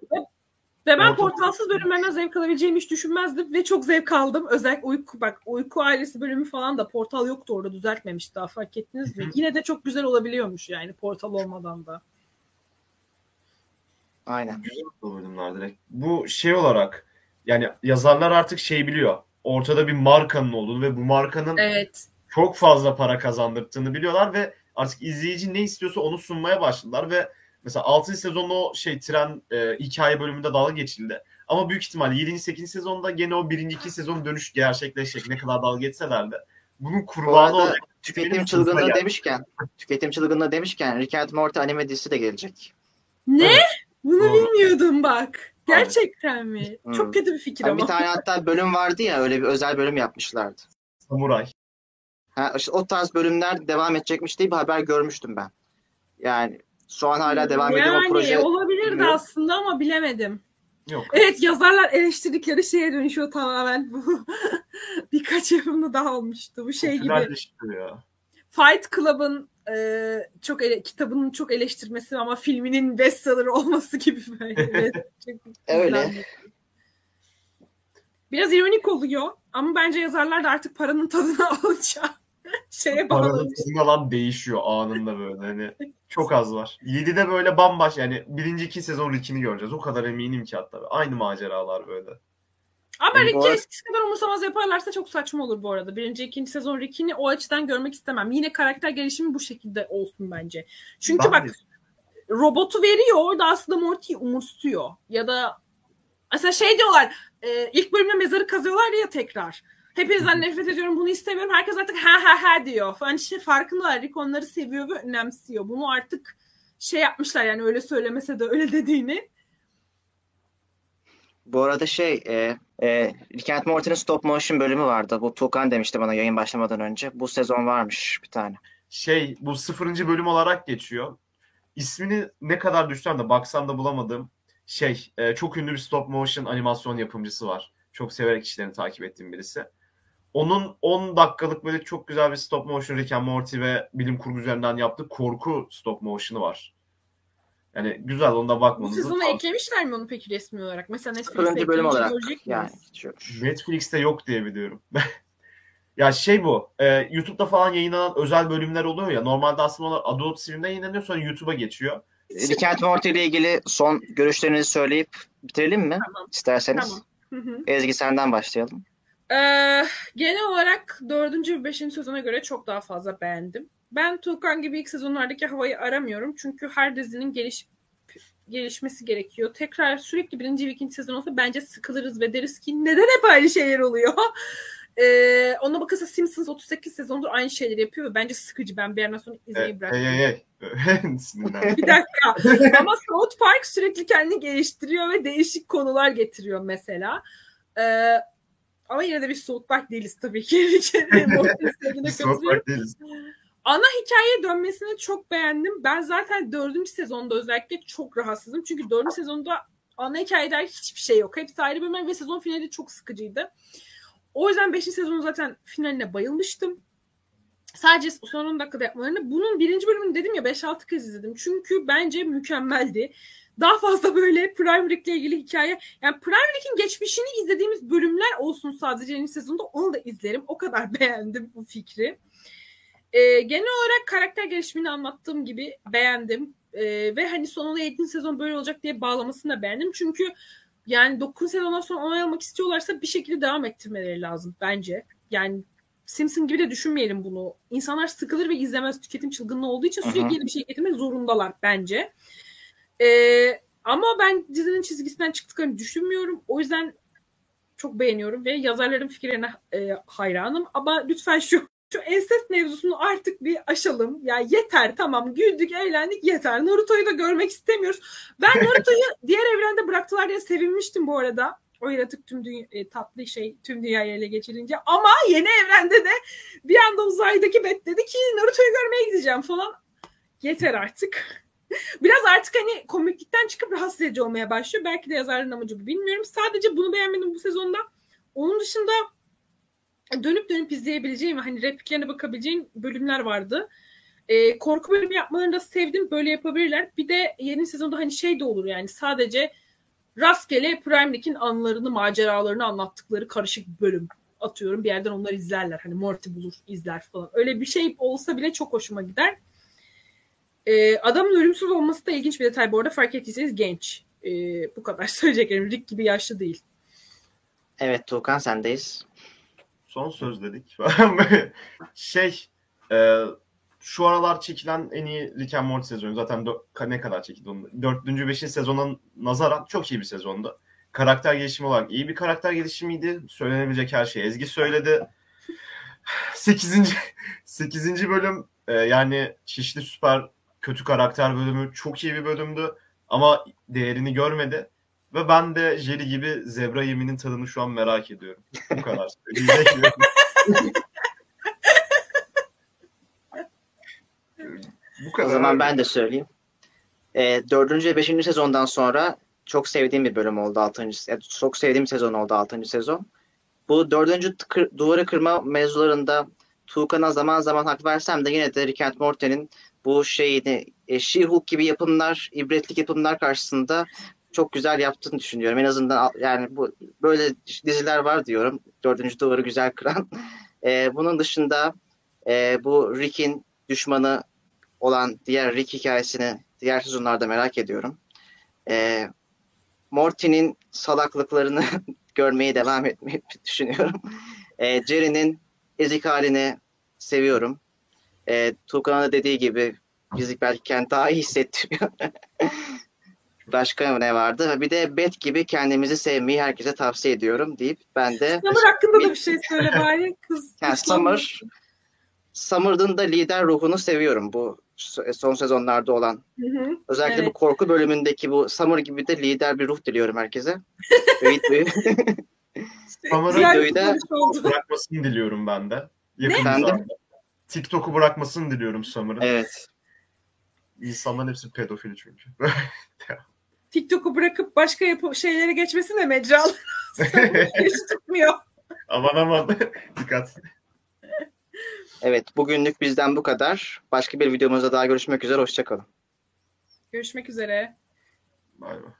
Ve ben Orta- portalsız bölümlerden zevk alabileceğimi hiç düşünmezdim ve çok zevk aldım. Özellikle uyku bak uyku ailesi bölümü falan da portal yoktu orada düzeltmemiş daha fark ettiniz mi? Yine de çok güzel olabiliyormuş yani portal olmadan da. Aynen. güzel o bölümler direkt. Bu şey olarak yani yazarlar artık şey biliyor. Ortada bir markanın olduğunu ve bu markanın Evet. çok fazla para kazandırdığını biliyorlar ve artık izleyici ne istiyorsa onu sunmaya başladılar ve mesela 6. sezonda o şey tren e, hikaye bölümünde dalga geçildi. Ama büyük ihtimalle 7. 8. sezonda gene o 1. 2. sezon dönüş gerçekleşecek. Ne kadar dalga geçseler de. Bunun Bu kurbanı olacak. tüketim çılgınlığı geldi. demişken tüketim çılgınlığı demişken Rick and Morty anime dizisi de gelecek. Ne? Evet. Bunu Doğru. bilmiyordum bak. Gerçekten mi? Hmm. Çok kötü bir fikir Yani ama. bir tane hatta bölüm vardı ya öyle bir özel bölüm yapmışlardı. Samuray. Ha, işte o tarz bölümler devam edecekmiş diye bir haber görmüştüm ben. Yani şu an hala devam ediyor yani o proje. olabilirdi bilmiyorum. aslında ama bilemedim. Yok. Evet yazarlar eleştirdikleri şeye dönüşüyor tamamen bu. Birkaç yapımda daha olmuştu. Bu şey gibi. Ya. Fight Club'ın e, çok ele, kitabının çok eleştirmesi ama filminin bestseller olması gibi böyle. Evet, Öyle. Biraz ironik oluyor ama bence yazarlar da artık paranın tadını alacağı şeye bağlamış. tadına lan değişiyor anında böyle. Hani çok az var. 7'de böyle bambaşka yani birinci iki sezon Rick'ini göreceğiz. O kadar eminim ki hatta. Aynı maceralar böyle. Ama Bu Rick'i arada- eskisi kadar umursamaz yaparlarsa çok saçma olur bu arada. Birinci, ikinci sezon Rick'ini o açıdan görmek istemem. Yine karakter gelişimi bu şekilde olsun bence. Çünkü Ben bak de- robotu veriyor orada aslında Morty'yi umursuyor. Ya da mesela şey diyorlar e, ilk bölümde mezarı kazıyorlar ya tekrar. Hepinizden nefret ediyorum bunu istemiyorum. Herkes artık ha ha ha diyor. Falan işte farkındalar. Rick onları seviyor ve önemsiyor. Bunu artık şey yapmışlar yani öyle söylemese de öyle dediğini. Bu arada şey, e, e, Rick and Morty'nin stop motion bölümü vardı. Bu Tuğkan demişti bana yayın başlamadan önce. Bu sezon varmış bir tane. Şey bu sıfırıncı bölüm olarak geçiyor. İsmini ne kadar düşsem de baksam da bulamadım. Şey e, çok ünlü bir stop motion animasyon yapımcısı var. Çok severek işlerini takip ettiğim birisi. Onun 10 dakikalık böyle çok güzel bir stop motion Rick and Morty ve bilim kurgu üzerinden yaptığı korku stop motion'ı var. Yani güzel onda bakmanızı sezonu tavsiye eklemişler mi onu peki resmi olarak? Mesela Netflix'te bölüm olarak görecek yani. Netflix'te yok diye biliyorum. ya şey bu. e, YouTube'da falan yayınlanan özel bölümler oluyor ya. Normalde aslında onlar Adult Swim'de yayınlanıyor sonra YouTube'a geçiyor. Rick and Morty ile ilgili son görüşlerinizi söyleyip bitirelim mi? Tamam. İsterseniz. Tamam. Hı hı. Ezgi senden başlayalım. Ee, genel olarak 4. ve 5. sezona göre çok daha fazla beğendim. Ben Tuğkan gibi ilk sezonlardaki havayı aramıyorum. Çünkü her dizinin geliş, gelişmesi gerekiyor. Tekrar sürekli birinci ve ikinci sezon olsa bence sıkılırız ve deriz ki neden hep aynı şeyler oluyor? Ee, ona bakılsa Simpsons 38 sezondur aynı şeyleri yapıyor ve bence sıkıcı. Ben bir yerden sonra E, izlemeyi bıraktım. hey hey hey. Sinirlendim. Bir dakika. Ama South Park sürekli kendini geliştiriyor ve değişik konular getiriyor mesela. Ee, ama yine de bir South Park değiliz tabii ki. Park değiliz. Ana hikayeye dönmesini çok beğendim. Ben zaten dördüncü sezonda özellikle çok rahatsızım. Çünkü dördüncü sezonda ana hikayede hiçbir şey yok. Hepsi ayrı bölümler ve sezon finali çok sıkıcıydı. O yüzden beşinci sezonun zaten finaline bayılmıştım. Sadece son 10 dakikada yapmalarını. Bunun birinci bölümünü dedim ya 5-6 kez izledim. Çünkü bence mükemmeldi. Daha fazla böyle Prime Rick'le ilgili hikaye. Yani Prime Rick'in geçmişini izlediğimiz bölümler olsun sadece yeni sezonda. Onu da izlerim. O kadar beğendim bu fikri. Ee, genel olarak karakter gelişimini anlattığım gibi beğendim. Ee, ve hani sonunda 7. sezon böyle olacak diye bağlamasını da beğendim. Çünkü yani 9 sezondan sonra onay almak istiyorlarsa bir şekilde devam ettirmeleri lazım bence. Yani Simpson gibi de düşünmeyelim bunu. İnsanlar sıkılır ve izlemez tüketim çılgınlığı olduğu için sürekli yeni bir şey getirmek zorundalar bence. Ee, ama ben dizinin çizgisinden çıktıklarını düşünmüyorum. O yüzden çok beğeniyorum ve yazarların fikirlerine e, hayranım. Ama lütfen şu şu ensest mevzusunu artık bir aşalım. Ya yeter tamam güldük eğlendik yeter. Naruto'yu da görmek istemiyoruz. Ben Naruto'yu diğer evrende bıraktılar diye sevinmiştim bu arada. O yaratık tüm dünya, e, tatlı şey tüm dünyayı ele geçirince. Ama yeni evrende de bir anda uzaydaki Bet dedi ki Naruto'yu görmeye gideceğim falan. Yeter artık. Biraz artık hani komiklikten çıkıp rahatsız edici olmaya başlıyor. Belki de yazarların amacı bu bilmiyorum. Sadece bunu beğenmedim bu sezonda. Onun dışında dönüp dönüp izleyebileceğim hani repliklerine bakabileceğin bölümler vardı. Ee, korku bölümü yapmalarını da sevdim. Böyle yapabilirler. Bir de yeni sezonda hani şey de olur yani sadece rastgele Prime League'in anılarını, maceralarını anlattıkları karışık bir bölüm atıyorum. Bir yerden onlar izlerler. Hani Morty bulur, izler falan. Öyle bir şey olsa bile çok hoşuma gider. Ee, adamın ölümsüz olması da ilginç bir detay bu arada. Fark ettiyseniz genç. Ee, bu kadar söyleyeceklerim. Rick gibi yaşlı değil. Evet Tuğkan sendeyiz. Son söz dedik. şey e, şu aralar çekilen en iyi Rick and Morty sezonu. Zaten dö- ne kadar çekildi onun? Dördüncü, beşinci sezonun nazaran çok iyi bir sezondu. Karakter gelişimi olarak iyi bir karakter gelişimiydi. Söylenebilecek her şey Ezgi söyledi. Sekizinci, sekizinci bölüm e, yani Çişli Süper kötü karakter bölümü çok iyi bir bölümdü. Ama değerini görmedi. Ve ben de Jerry gibi zebra yeminin tadını şu an merak ediyorum. Bu kadar. Bu kadar. O zaman ben de söyleyeyim. E, dördüncü ve beşinci sezondan sonra çok sevdiğim bir bölüm oldu 6. yani çok sevdiğim sezon oldu 6. sezon. Bu dördüncü kır, duvarı kırma mevzularında Tuğkan'a zaman zaman hak versem de yine de Rick and Morty'nin bu şeyini e, She-Hulk gibi yapımlar, ibretlik yapımlar karşısında çok güzel yaptığını düşünüyorum. En azından yani bu böyle diziler var diyorum. Dördüncü duvarı güzel kıran. E, bunun dışında e, bu Rick'in düşmanı olan diğer Rick hikayesini diğer sezonlarda merak ediyorum. E, Morty'nin salaklıklarını görmeye devam etmeyi düşünüyorum. E, Jerry'nin ezik halini seviyorum. E, Tuğkan'ın da dediği gibi bizi belki kendi daha iyi hissettiriyor. Başka ne vardı? Bir de Bet gibi kendimizi sevmeyi herkese tavsiye ediyorum deyip ben de Summer hakkında da bir şey söyle bari. Kız. yani Summer Summer'ın da lider ruhunu seviyorum bu son sezonlarda olan. Hı hı. Özellikle Evet. bu korku bölümündeki bu Summer gibi de lider bir ruh diliyorum herkese. Videoyu- Summer'ın da-. Bırakmasını diliyorum ben de. Yakın Ben de. zamanda. TikTok'u bırakmasını diliyorum Summer'ın. evet. İnsanların hepsi pedofili çünkü. TikTok'u bırakıp başka yapı şeylere geçmesi de mecral. Hiç tutmuyor. aman aman. Dikkat. Evet, bugünlük bizden bu kadar. Başka bir videomuzda daha görüşmek üzere. Hoşçakalın. Görüşmek üzere. Bay bay.